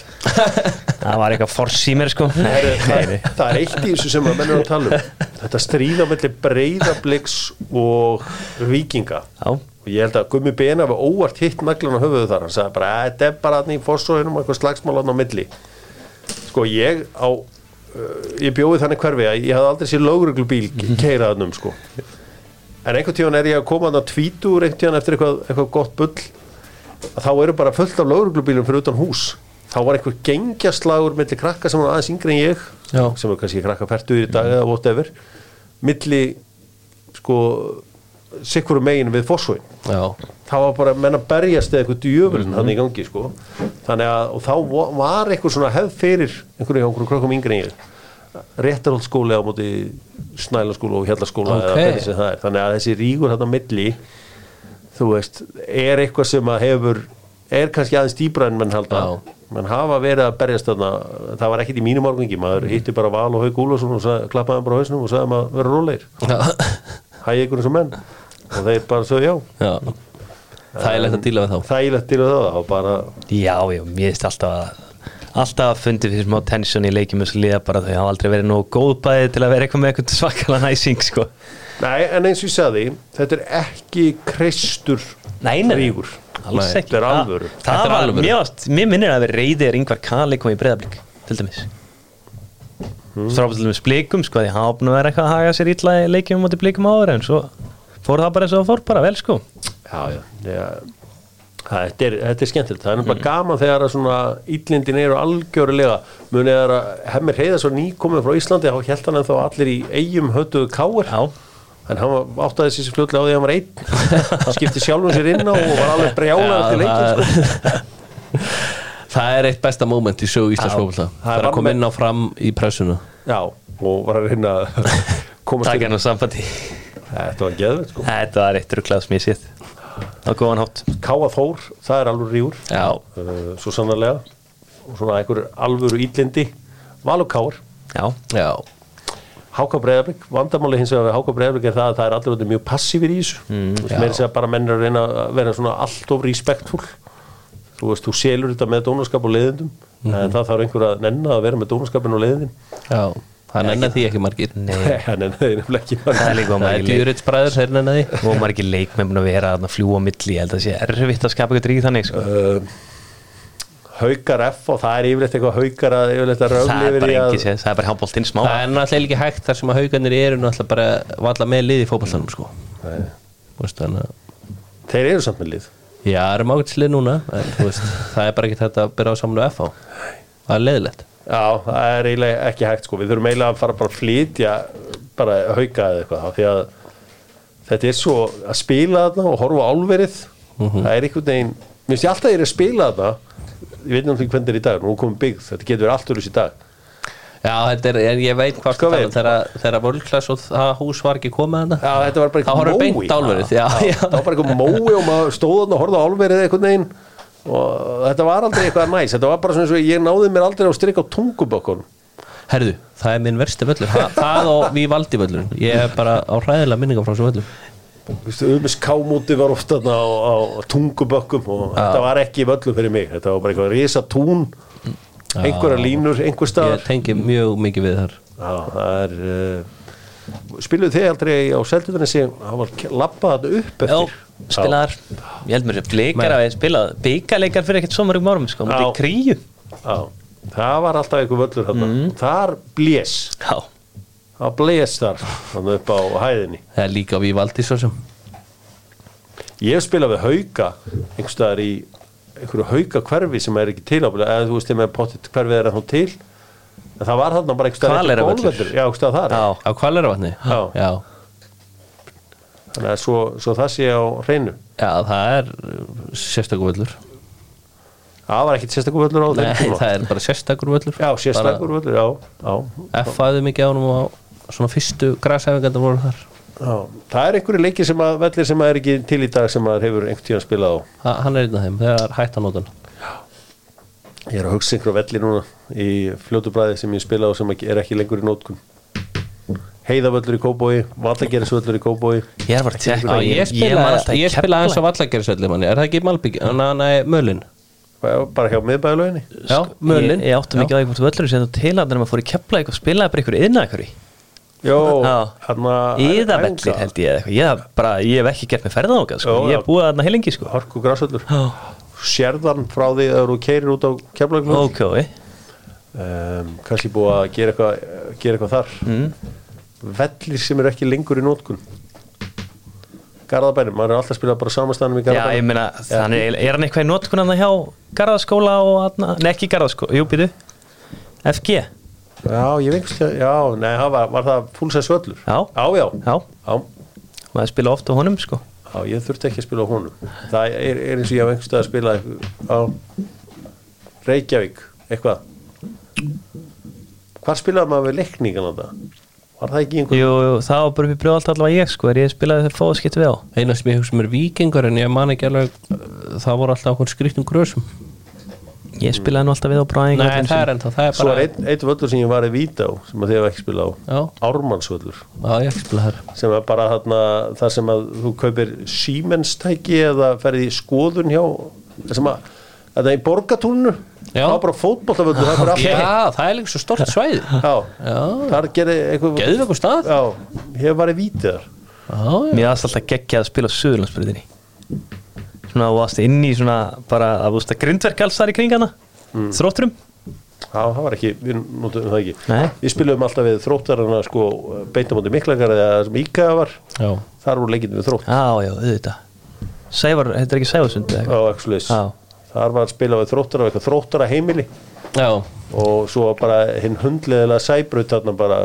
<laughs> Það var eitthvað fors í mér, sko. Það, Nei, nei. það er eitt í þessu sem að menn er að tala um. Þetta stríða mellir breyðabliks og vikinga Já, og ég held að Gummi Bena var óvart hitt naglan á höfuðu þar, hann sagði bara "Æ, þetta er bara hann í fórsóðinum og eitthvað slagsmál hann á milli. Sko ég á uh, ég bjóði þannig hverfi að ég hafði aldrei sér lögreglubíl keira hann um sko en einhvern tíðan er ég að koma að tvítur einhvern tíðan eftir eitthvað, eitthvað gott bull. Þá eru bara fullt af lögreglubílum fyrir utan hús. Þá var eitthvað gengjaslagur milli krakka sem var aðeins yngri en ég Já. sem var kannski krakka færtur í dag eða whatever milli sko sikkurum megin við já, það var bara menn að berjast eða eitthvað djöfulinn hann í gangi sko. Þannig að þá va- var eitthvað svona hefð fyrir einhverju einhverju krökkum yngri en ég réttarholtskóli á móti snælaskóla og hjallaskóla Ok. eða hvernig sem það er. Þannig að þessi ríkur þarna á milli þú veist, er eitthvað sem að hefur er kannski aðeins dýbra en menn halda. Já. menn hafa verið að berjast þarna það var ekkit í mínum árgangi, maður hitti bara Val og Haug Úlfarsson og sagði, klappaði hann bara á hausnum og sagði maður vera rólegir, já, hæði eins og menn. Og þeir bara sögðu já. Já. leitt að díla við þá. þægilegt til það og bara já, já, mér finnst alltaf að Alltaf að fundi fyrir smá tension í leikjum og svo líða bara þau hafa aldrei verið nógu góð bæði til að vera eitthvað með eitthvað svakalega næsing sko. Nei, en eins og ég sagði, þetta er ekki kreistur Nei, nei. rígur Alls Nei. ekki Þetta er alvöru. Það Þetta er var, alvöru. mér, minnir að við reyðir yngvar Kali kom í breyðablík til dæmis stráfaldið með splikum sko því hann ápnum verið eitthvað að haga sér illa í leikjum á móti blikum áður en svo fór það bara eins og það fór bara vel sko Já, já, já. Þetta, er, þetta er skemmtilegt, það er náttúrulega gaman þegar að svona íllindin eru algjörlega. Munið er að hemmir heiða svo nýkomið frá Íslandi, þá held hann en þá allir í eigum hötuðu káir Já, en hann var- áttaði sér fljótlega á því að hann var einn. Hann skipti sjálfum sér inn á og var alveg brjálað eftir leikin sko. <laughs> Það er eitt besta moment í sögu Íslands Já, fókbalta það er að koma inn á fram í pressuna. Já, og var að reyna að komast takk inn henn á sambandi. Þetta var geðveit sko Á góðan hátt. Káa Þór, það er alveg ríur uh, svo sannarlega og svona einhver alvöru íllindi Valur já. Háka Breiðarblik, vandamáli hins vegar við Háka Breiðarblik er það að það er allir mjög passífir í þessu. Mm, já. meira segja bara menn er að reyna að vera svona allt of respektfull þú veist, þú selur þetta með dónaskap og leiðindum. En það þarf einhver að nenna að vera með dónaskapin og leiðindin. Já, það nennar því ekki margir. Nei, <laughs> það er nefnilega ekki. Það er líka Það er nennar því. Og ekki leikmenn að vera að fljúa á milli, ég held að það sé erfitt að skapa eitthvað rík þannig sko. uh, Haukar F og það er yfirleitt eitthvað haukar að yfirleitt að það röfli er yfir bara í að engi séð, það er bara handbóltinn smá. Það er náttúrulega ekki hægt þar sem að haugarnir eru náttúrulega bara valla með lið í fótballtanum sko. Þeir eru samt með lið. Já, það eru mágætslið núna en veist, það er bara ekki þetta að byrja á samlu FH Það er leiðilegt Já, það er eiginlega ekki hægt sko. Við þurfum eiginlega að fara bara að flytja bara hauka eða eitthvað af því að þetta er svo að spila þarna og horfa álverið. Það er einhvern veginn, mér finnst ég alltaf að ég er að spila þarna. Ég veit náttúrulega hvernig þetta er í dag nú er komið byggð, þetta getur verið allt öllus í dag. Já, þetta er, en ég veit hvað Sko sko við. þegar, völklass og það hús var ekki komið hana Já, þetta var bara Það já, já. Það var bara eitthvað mói og maður stóð þarna og horfði á álverið einhvern veginn og þetta var aldrei eitthvað næs þetta var bara svona eins og ég náði mér aldrei á strik á tungubökkun Herðu, það er minn versti völlur. Það, það og við valdi völlurinn. Ég er bara á hræðilega minningar frá þessu völlur Umis Kámúti var ofta á, á tungubökkum og þetta var ekki völlum fyrir mig. Þetta var bara eitthvað risa tún einhverja línur, einhver Ég staðar tengi mjög mikið við þar. Já, það er uh, spiluðu þið aldrei á Seldutanesi það var lappað upp Já, eftir. spilaðar. Ég held mér sem bleikar að við spilað Byggarleikar fyrir ekkert svo mörgum árum sko, mútið Já. kríu. Já, það var alltaf einhver völlur Mm. þar blés. Já, það blés þar þarna upp á hæðinni. Það er líka við valdi svo sem. Ég hef spilað við hauka einhvers staðar í einhverju hauka hverfi sem er ekki til eða þú veist þegar með pottit hverfið er ennþá til. en það var þarna bara já, Á Kvaleravatni? Þannig að svo, svo það sé á hreinu. Já, það er sérstakur völlur. Það var ekkit sérstakur völlur á Nei, þeim tíma. það er bara sérstakur völlur. Já, sérstakur völlur. F-aði mikið á honum á svona fyrstu græsæfingandar voru þar. Já það er einhverju leiki sem að vellir sem að er ekki til í dag sem að hefur einhvern tíðan spilað á. Ha- Hann er einn af þeim, þegar hætt að nota hann ég er að hugsa einhverju velli núna í fljótu bræði sem ég spila á sem er ekki lengur í nótkun heiðavöllur í Kóbói vallagerisvöllur í Kóbói ég er bara að tjekka Já, ég spila, eins og vallagerisvelli manni, er það ekki Malbygg? Nei, Mölin? Bara hjá miðbæðalöginni Ég, ég átti mikið á einhvern völlur sem þú til að þegar maður fór í kepla eitthvað spilaði bara einhverju yðna einhverju Jó, Já. hérna Íðavellir held ég eða eitthvað. Ég, hef bara, ég hef ekki gert mig ferða á sko. Ég hef búið þarna heilengi sko. Harku græsvöllur. Sérðan frá því að þú keirir út á keflagvöld Ok, um, kannski búið að gera eitthvað, gera eitthvað þar. Mm. vellir sem eru ekki lengur í nótkun Garðabænum, maður er alltaf að spila bara samastanum í Já, ég Garðabænum meina, þannig er, er hann eitthvað í notkun hann hjá Garðaskóla og nei ekki Garðaskóla, jú býtu FG, Já, ég vengst já, nei, það var, var það fullsæs völlur? Já. já, já, já, maður spila ofta honum sko já, ég þurfti ekki að spila á honum. Það er, er eins og ég hef einhverstað að spila á Reykjavík, eitthvað. Hvar spilaði maður við leikningan á það? Var það ekki einhver Jú, jú, það var bara upp í brjóðalt allavega ég sko, er ég spilaði þegar fóða skipt við á. Eina sem ég hugsa mér vikingur en ég man ekki alveg það voru alltaf okkur skriftum grösum Ég spilaði nú alltaf við á bræðing Nei, það er ennþá, það er Svo bara er einn ein völlur sem ég var í Vítá sem að þið hef ekki spilað á. Já, Ármannsvöllur. Já, ég ekki spila þar. Sem er bara þarna það sem að þú kaupir Siemens-tæki eða ferði í skoðun hjá það sem að þetta er í borgatúrnu Já. það var bara fótbollavöldur það er bara Já, allt. það er líka svo stort <laughs> svæði. Já, Já, þar gerir eitthvað geðveikur stað. Já, ég hef varðið vítið þar. Já, já, Mér aðst alltaf geggjað að spila á Suðurlandsbyrðinni Svona þú varst inn í svona bara að að grindverk alls þar í kring hana Mm. Þrótturum? Já, það var ekki, við notum það ekki. Nei. Við spilum alltaf við þróttarana sko, beintamóti miklakar eða sem Íka var. Já, þar voru leikinn við þrótt. Já, já, auðvitað. Sævar, þetta er ekki Sævarsund eða? Á eitthvað? Axlis Já. þar var að spila við þróttara og eitthvað þróttara heimili já. Og svo bara hinn hundleðilega sæbraut þarna bara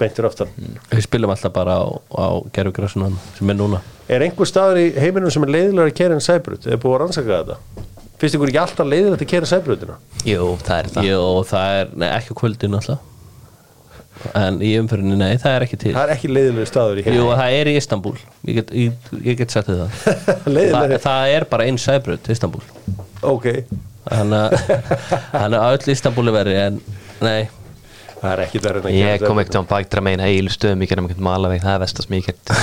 beintir aftan. Við spilum alltaf bara á, á gerfugrassunan sem er núna. Er einhver staður í heiminum sem er leiðilega að kera en sæbraut? Er búið að rannsaka þetta? Finnst ykkur ekki alltaf leiðilegt að kera sæbrautina? Jú, það er það. Jó, það er, nei, ekki á kvöldinu alltaf. En í umfyrinni, nei, það er ekki til. Það er ekki leiðilega staður í Jú, heiminum það er í Istanbul Ég get, ég, ég get sagt það. <laughs> Það, það er bara einn sæbrut, Istanbul ok. Þannig að <laughs> öll Istanbul er verið En, nei, Það er ekki verið að Ég kom ekkert á baktra megin heilu stöðum Ég gerði ekkert malaveg, það er vestast mikið.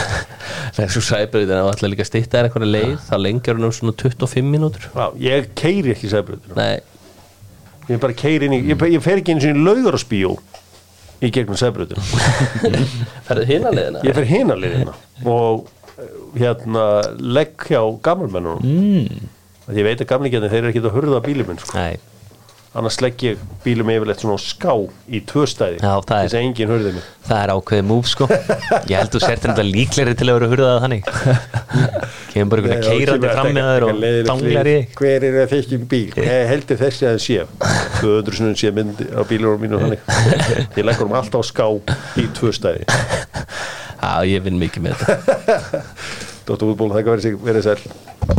Sæbrutin er alltaf líka stýtta er einhverja leið. Það lengjur hún um svona 25 mínútur. Já, ég keiri ekki Nei, Ég bara keiri inn í, ég, ég fer ekki eins og í laugur á spíó í gegnum sæbrautina. <laughs> Ferðu hina leiðina? Ég fer hina liðina og eh, hérna legg hjá gammalmennunum mm. Ég veit að gamlingarnir þeir eru ekki að hurða bílum minn sko. Nei, annars legg ég bílum yfirleitt svona á ská í tvö stæði. Já, það er- þess að enginn hurði mig. það er ákveðið múf sko. <laughs> Ég held þú sért þetta líklegri til að vera hurðað þannig. <laughs> Kemur bara einhvern keirandi fram með þér og danglar í. Hver er að þykjum bíl? Ég heldur þessi að það sé 200 sinni sé myndi á bílunum mínu þannig <laughs> Ég leggur um alltaf á ská í tvö stæði. Já, ég vinn mikið með þetta. Dóttur útból, það verið sæl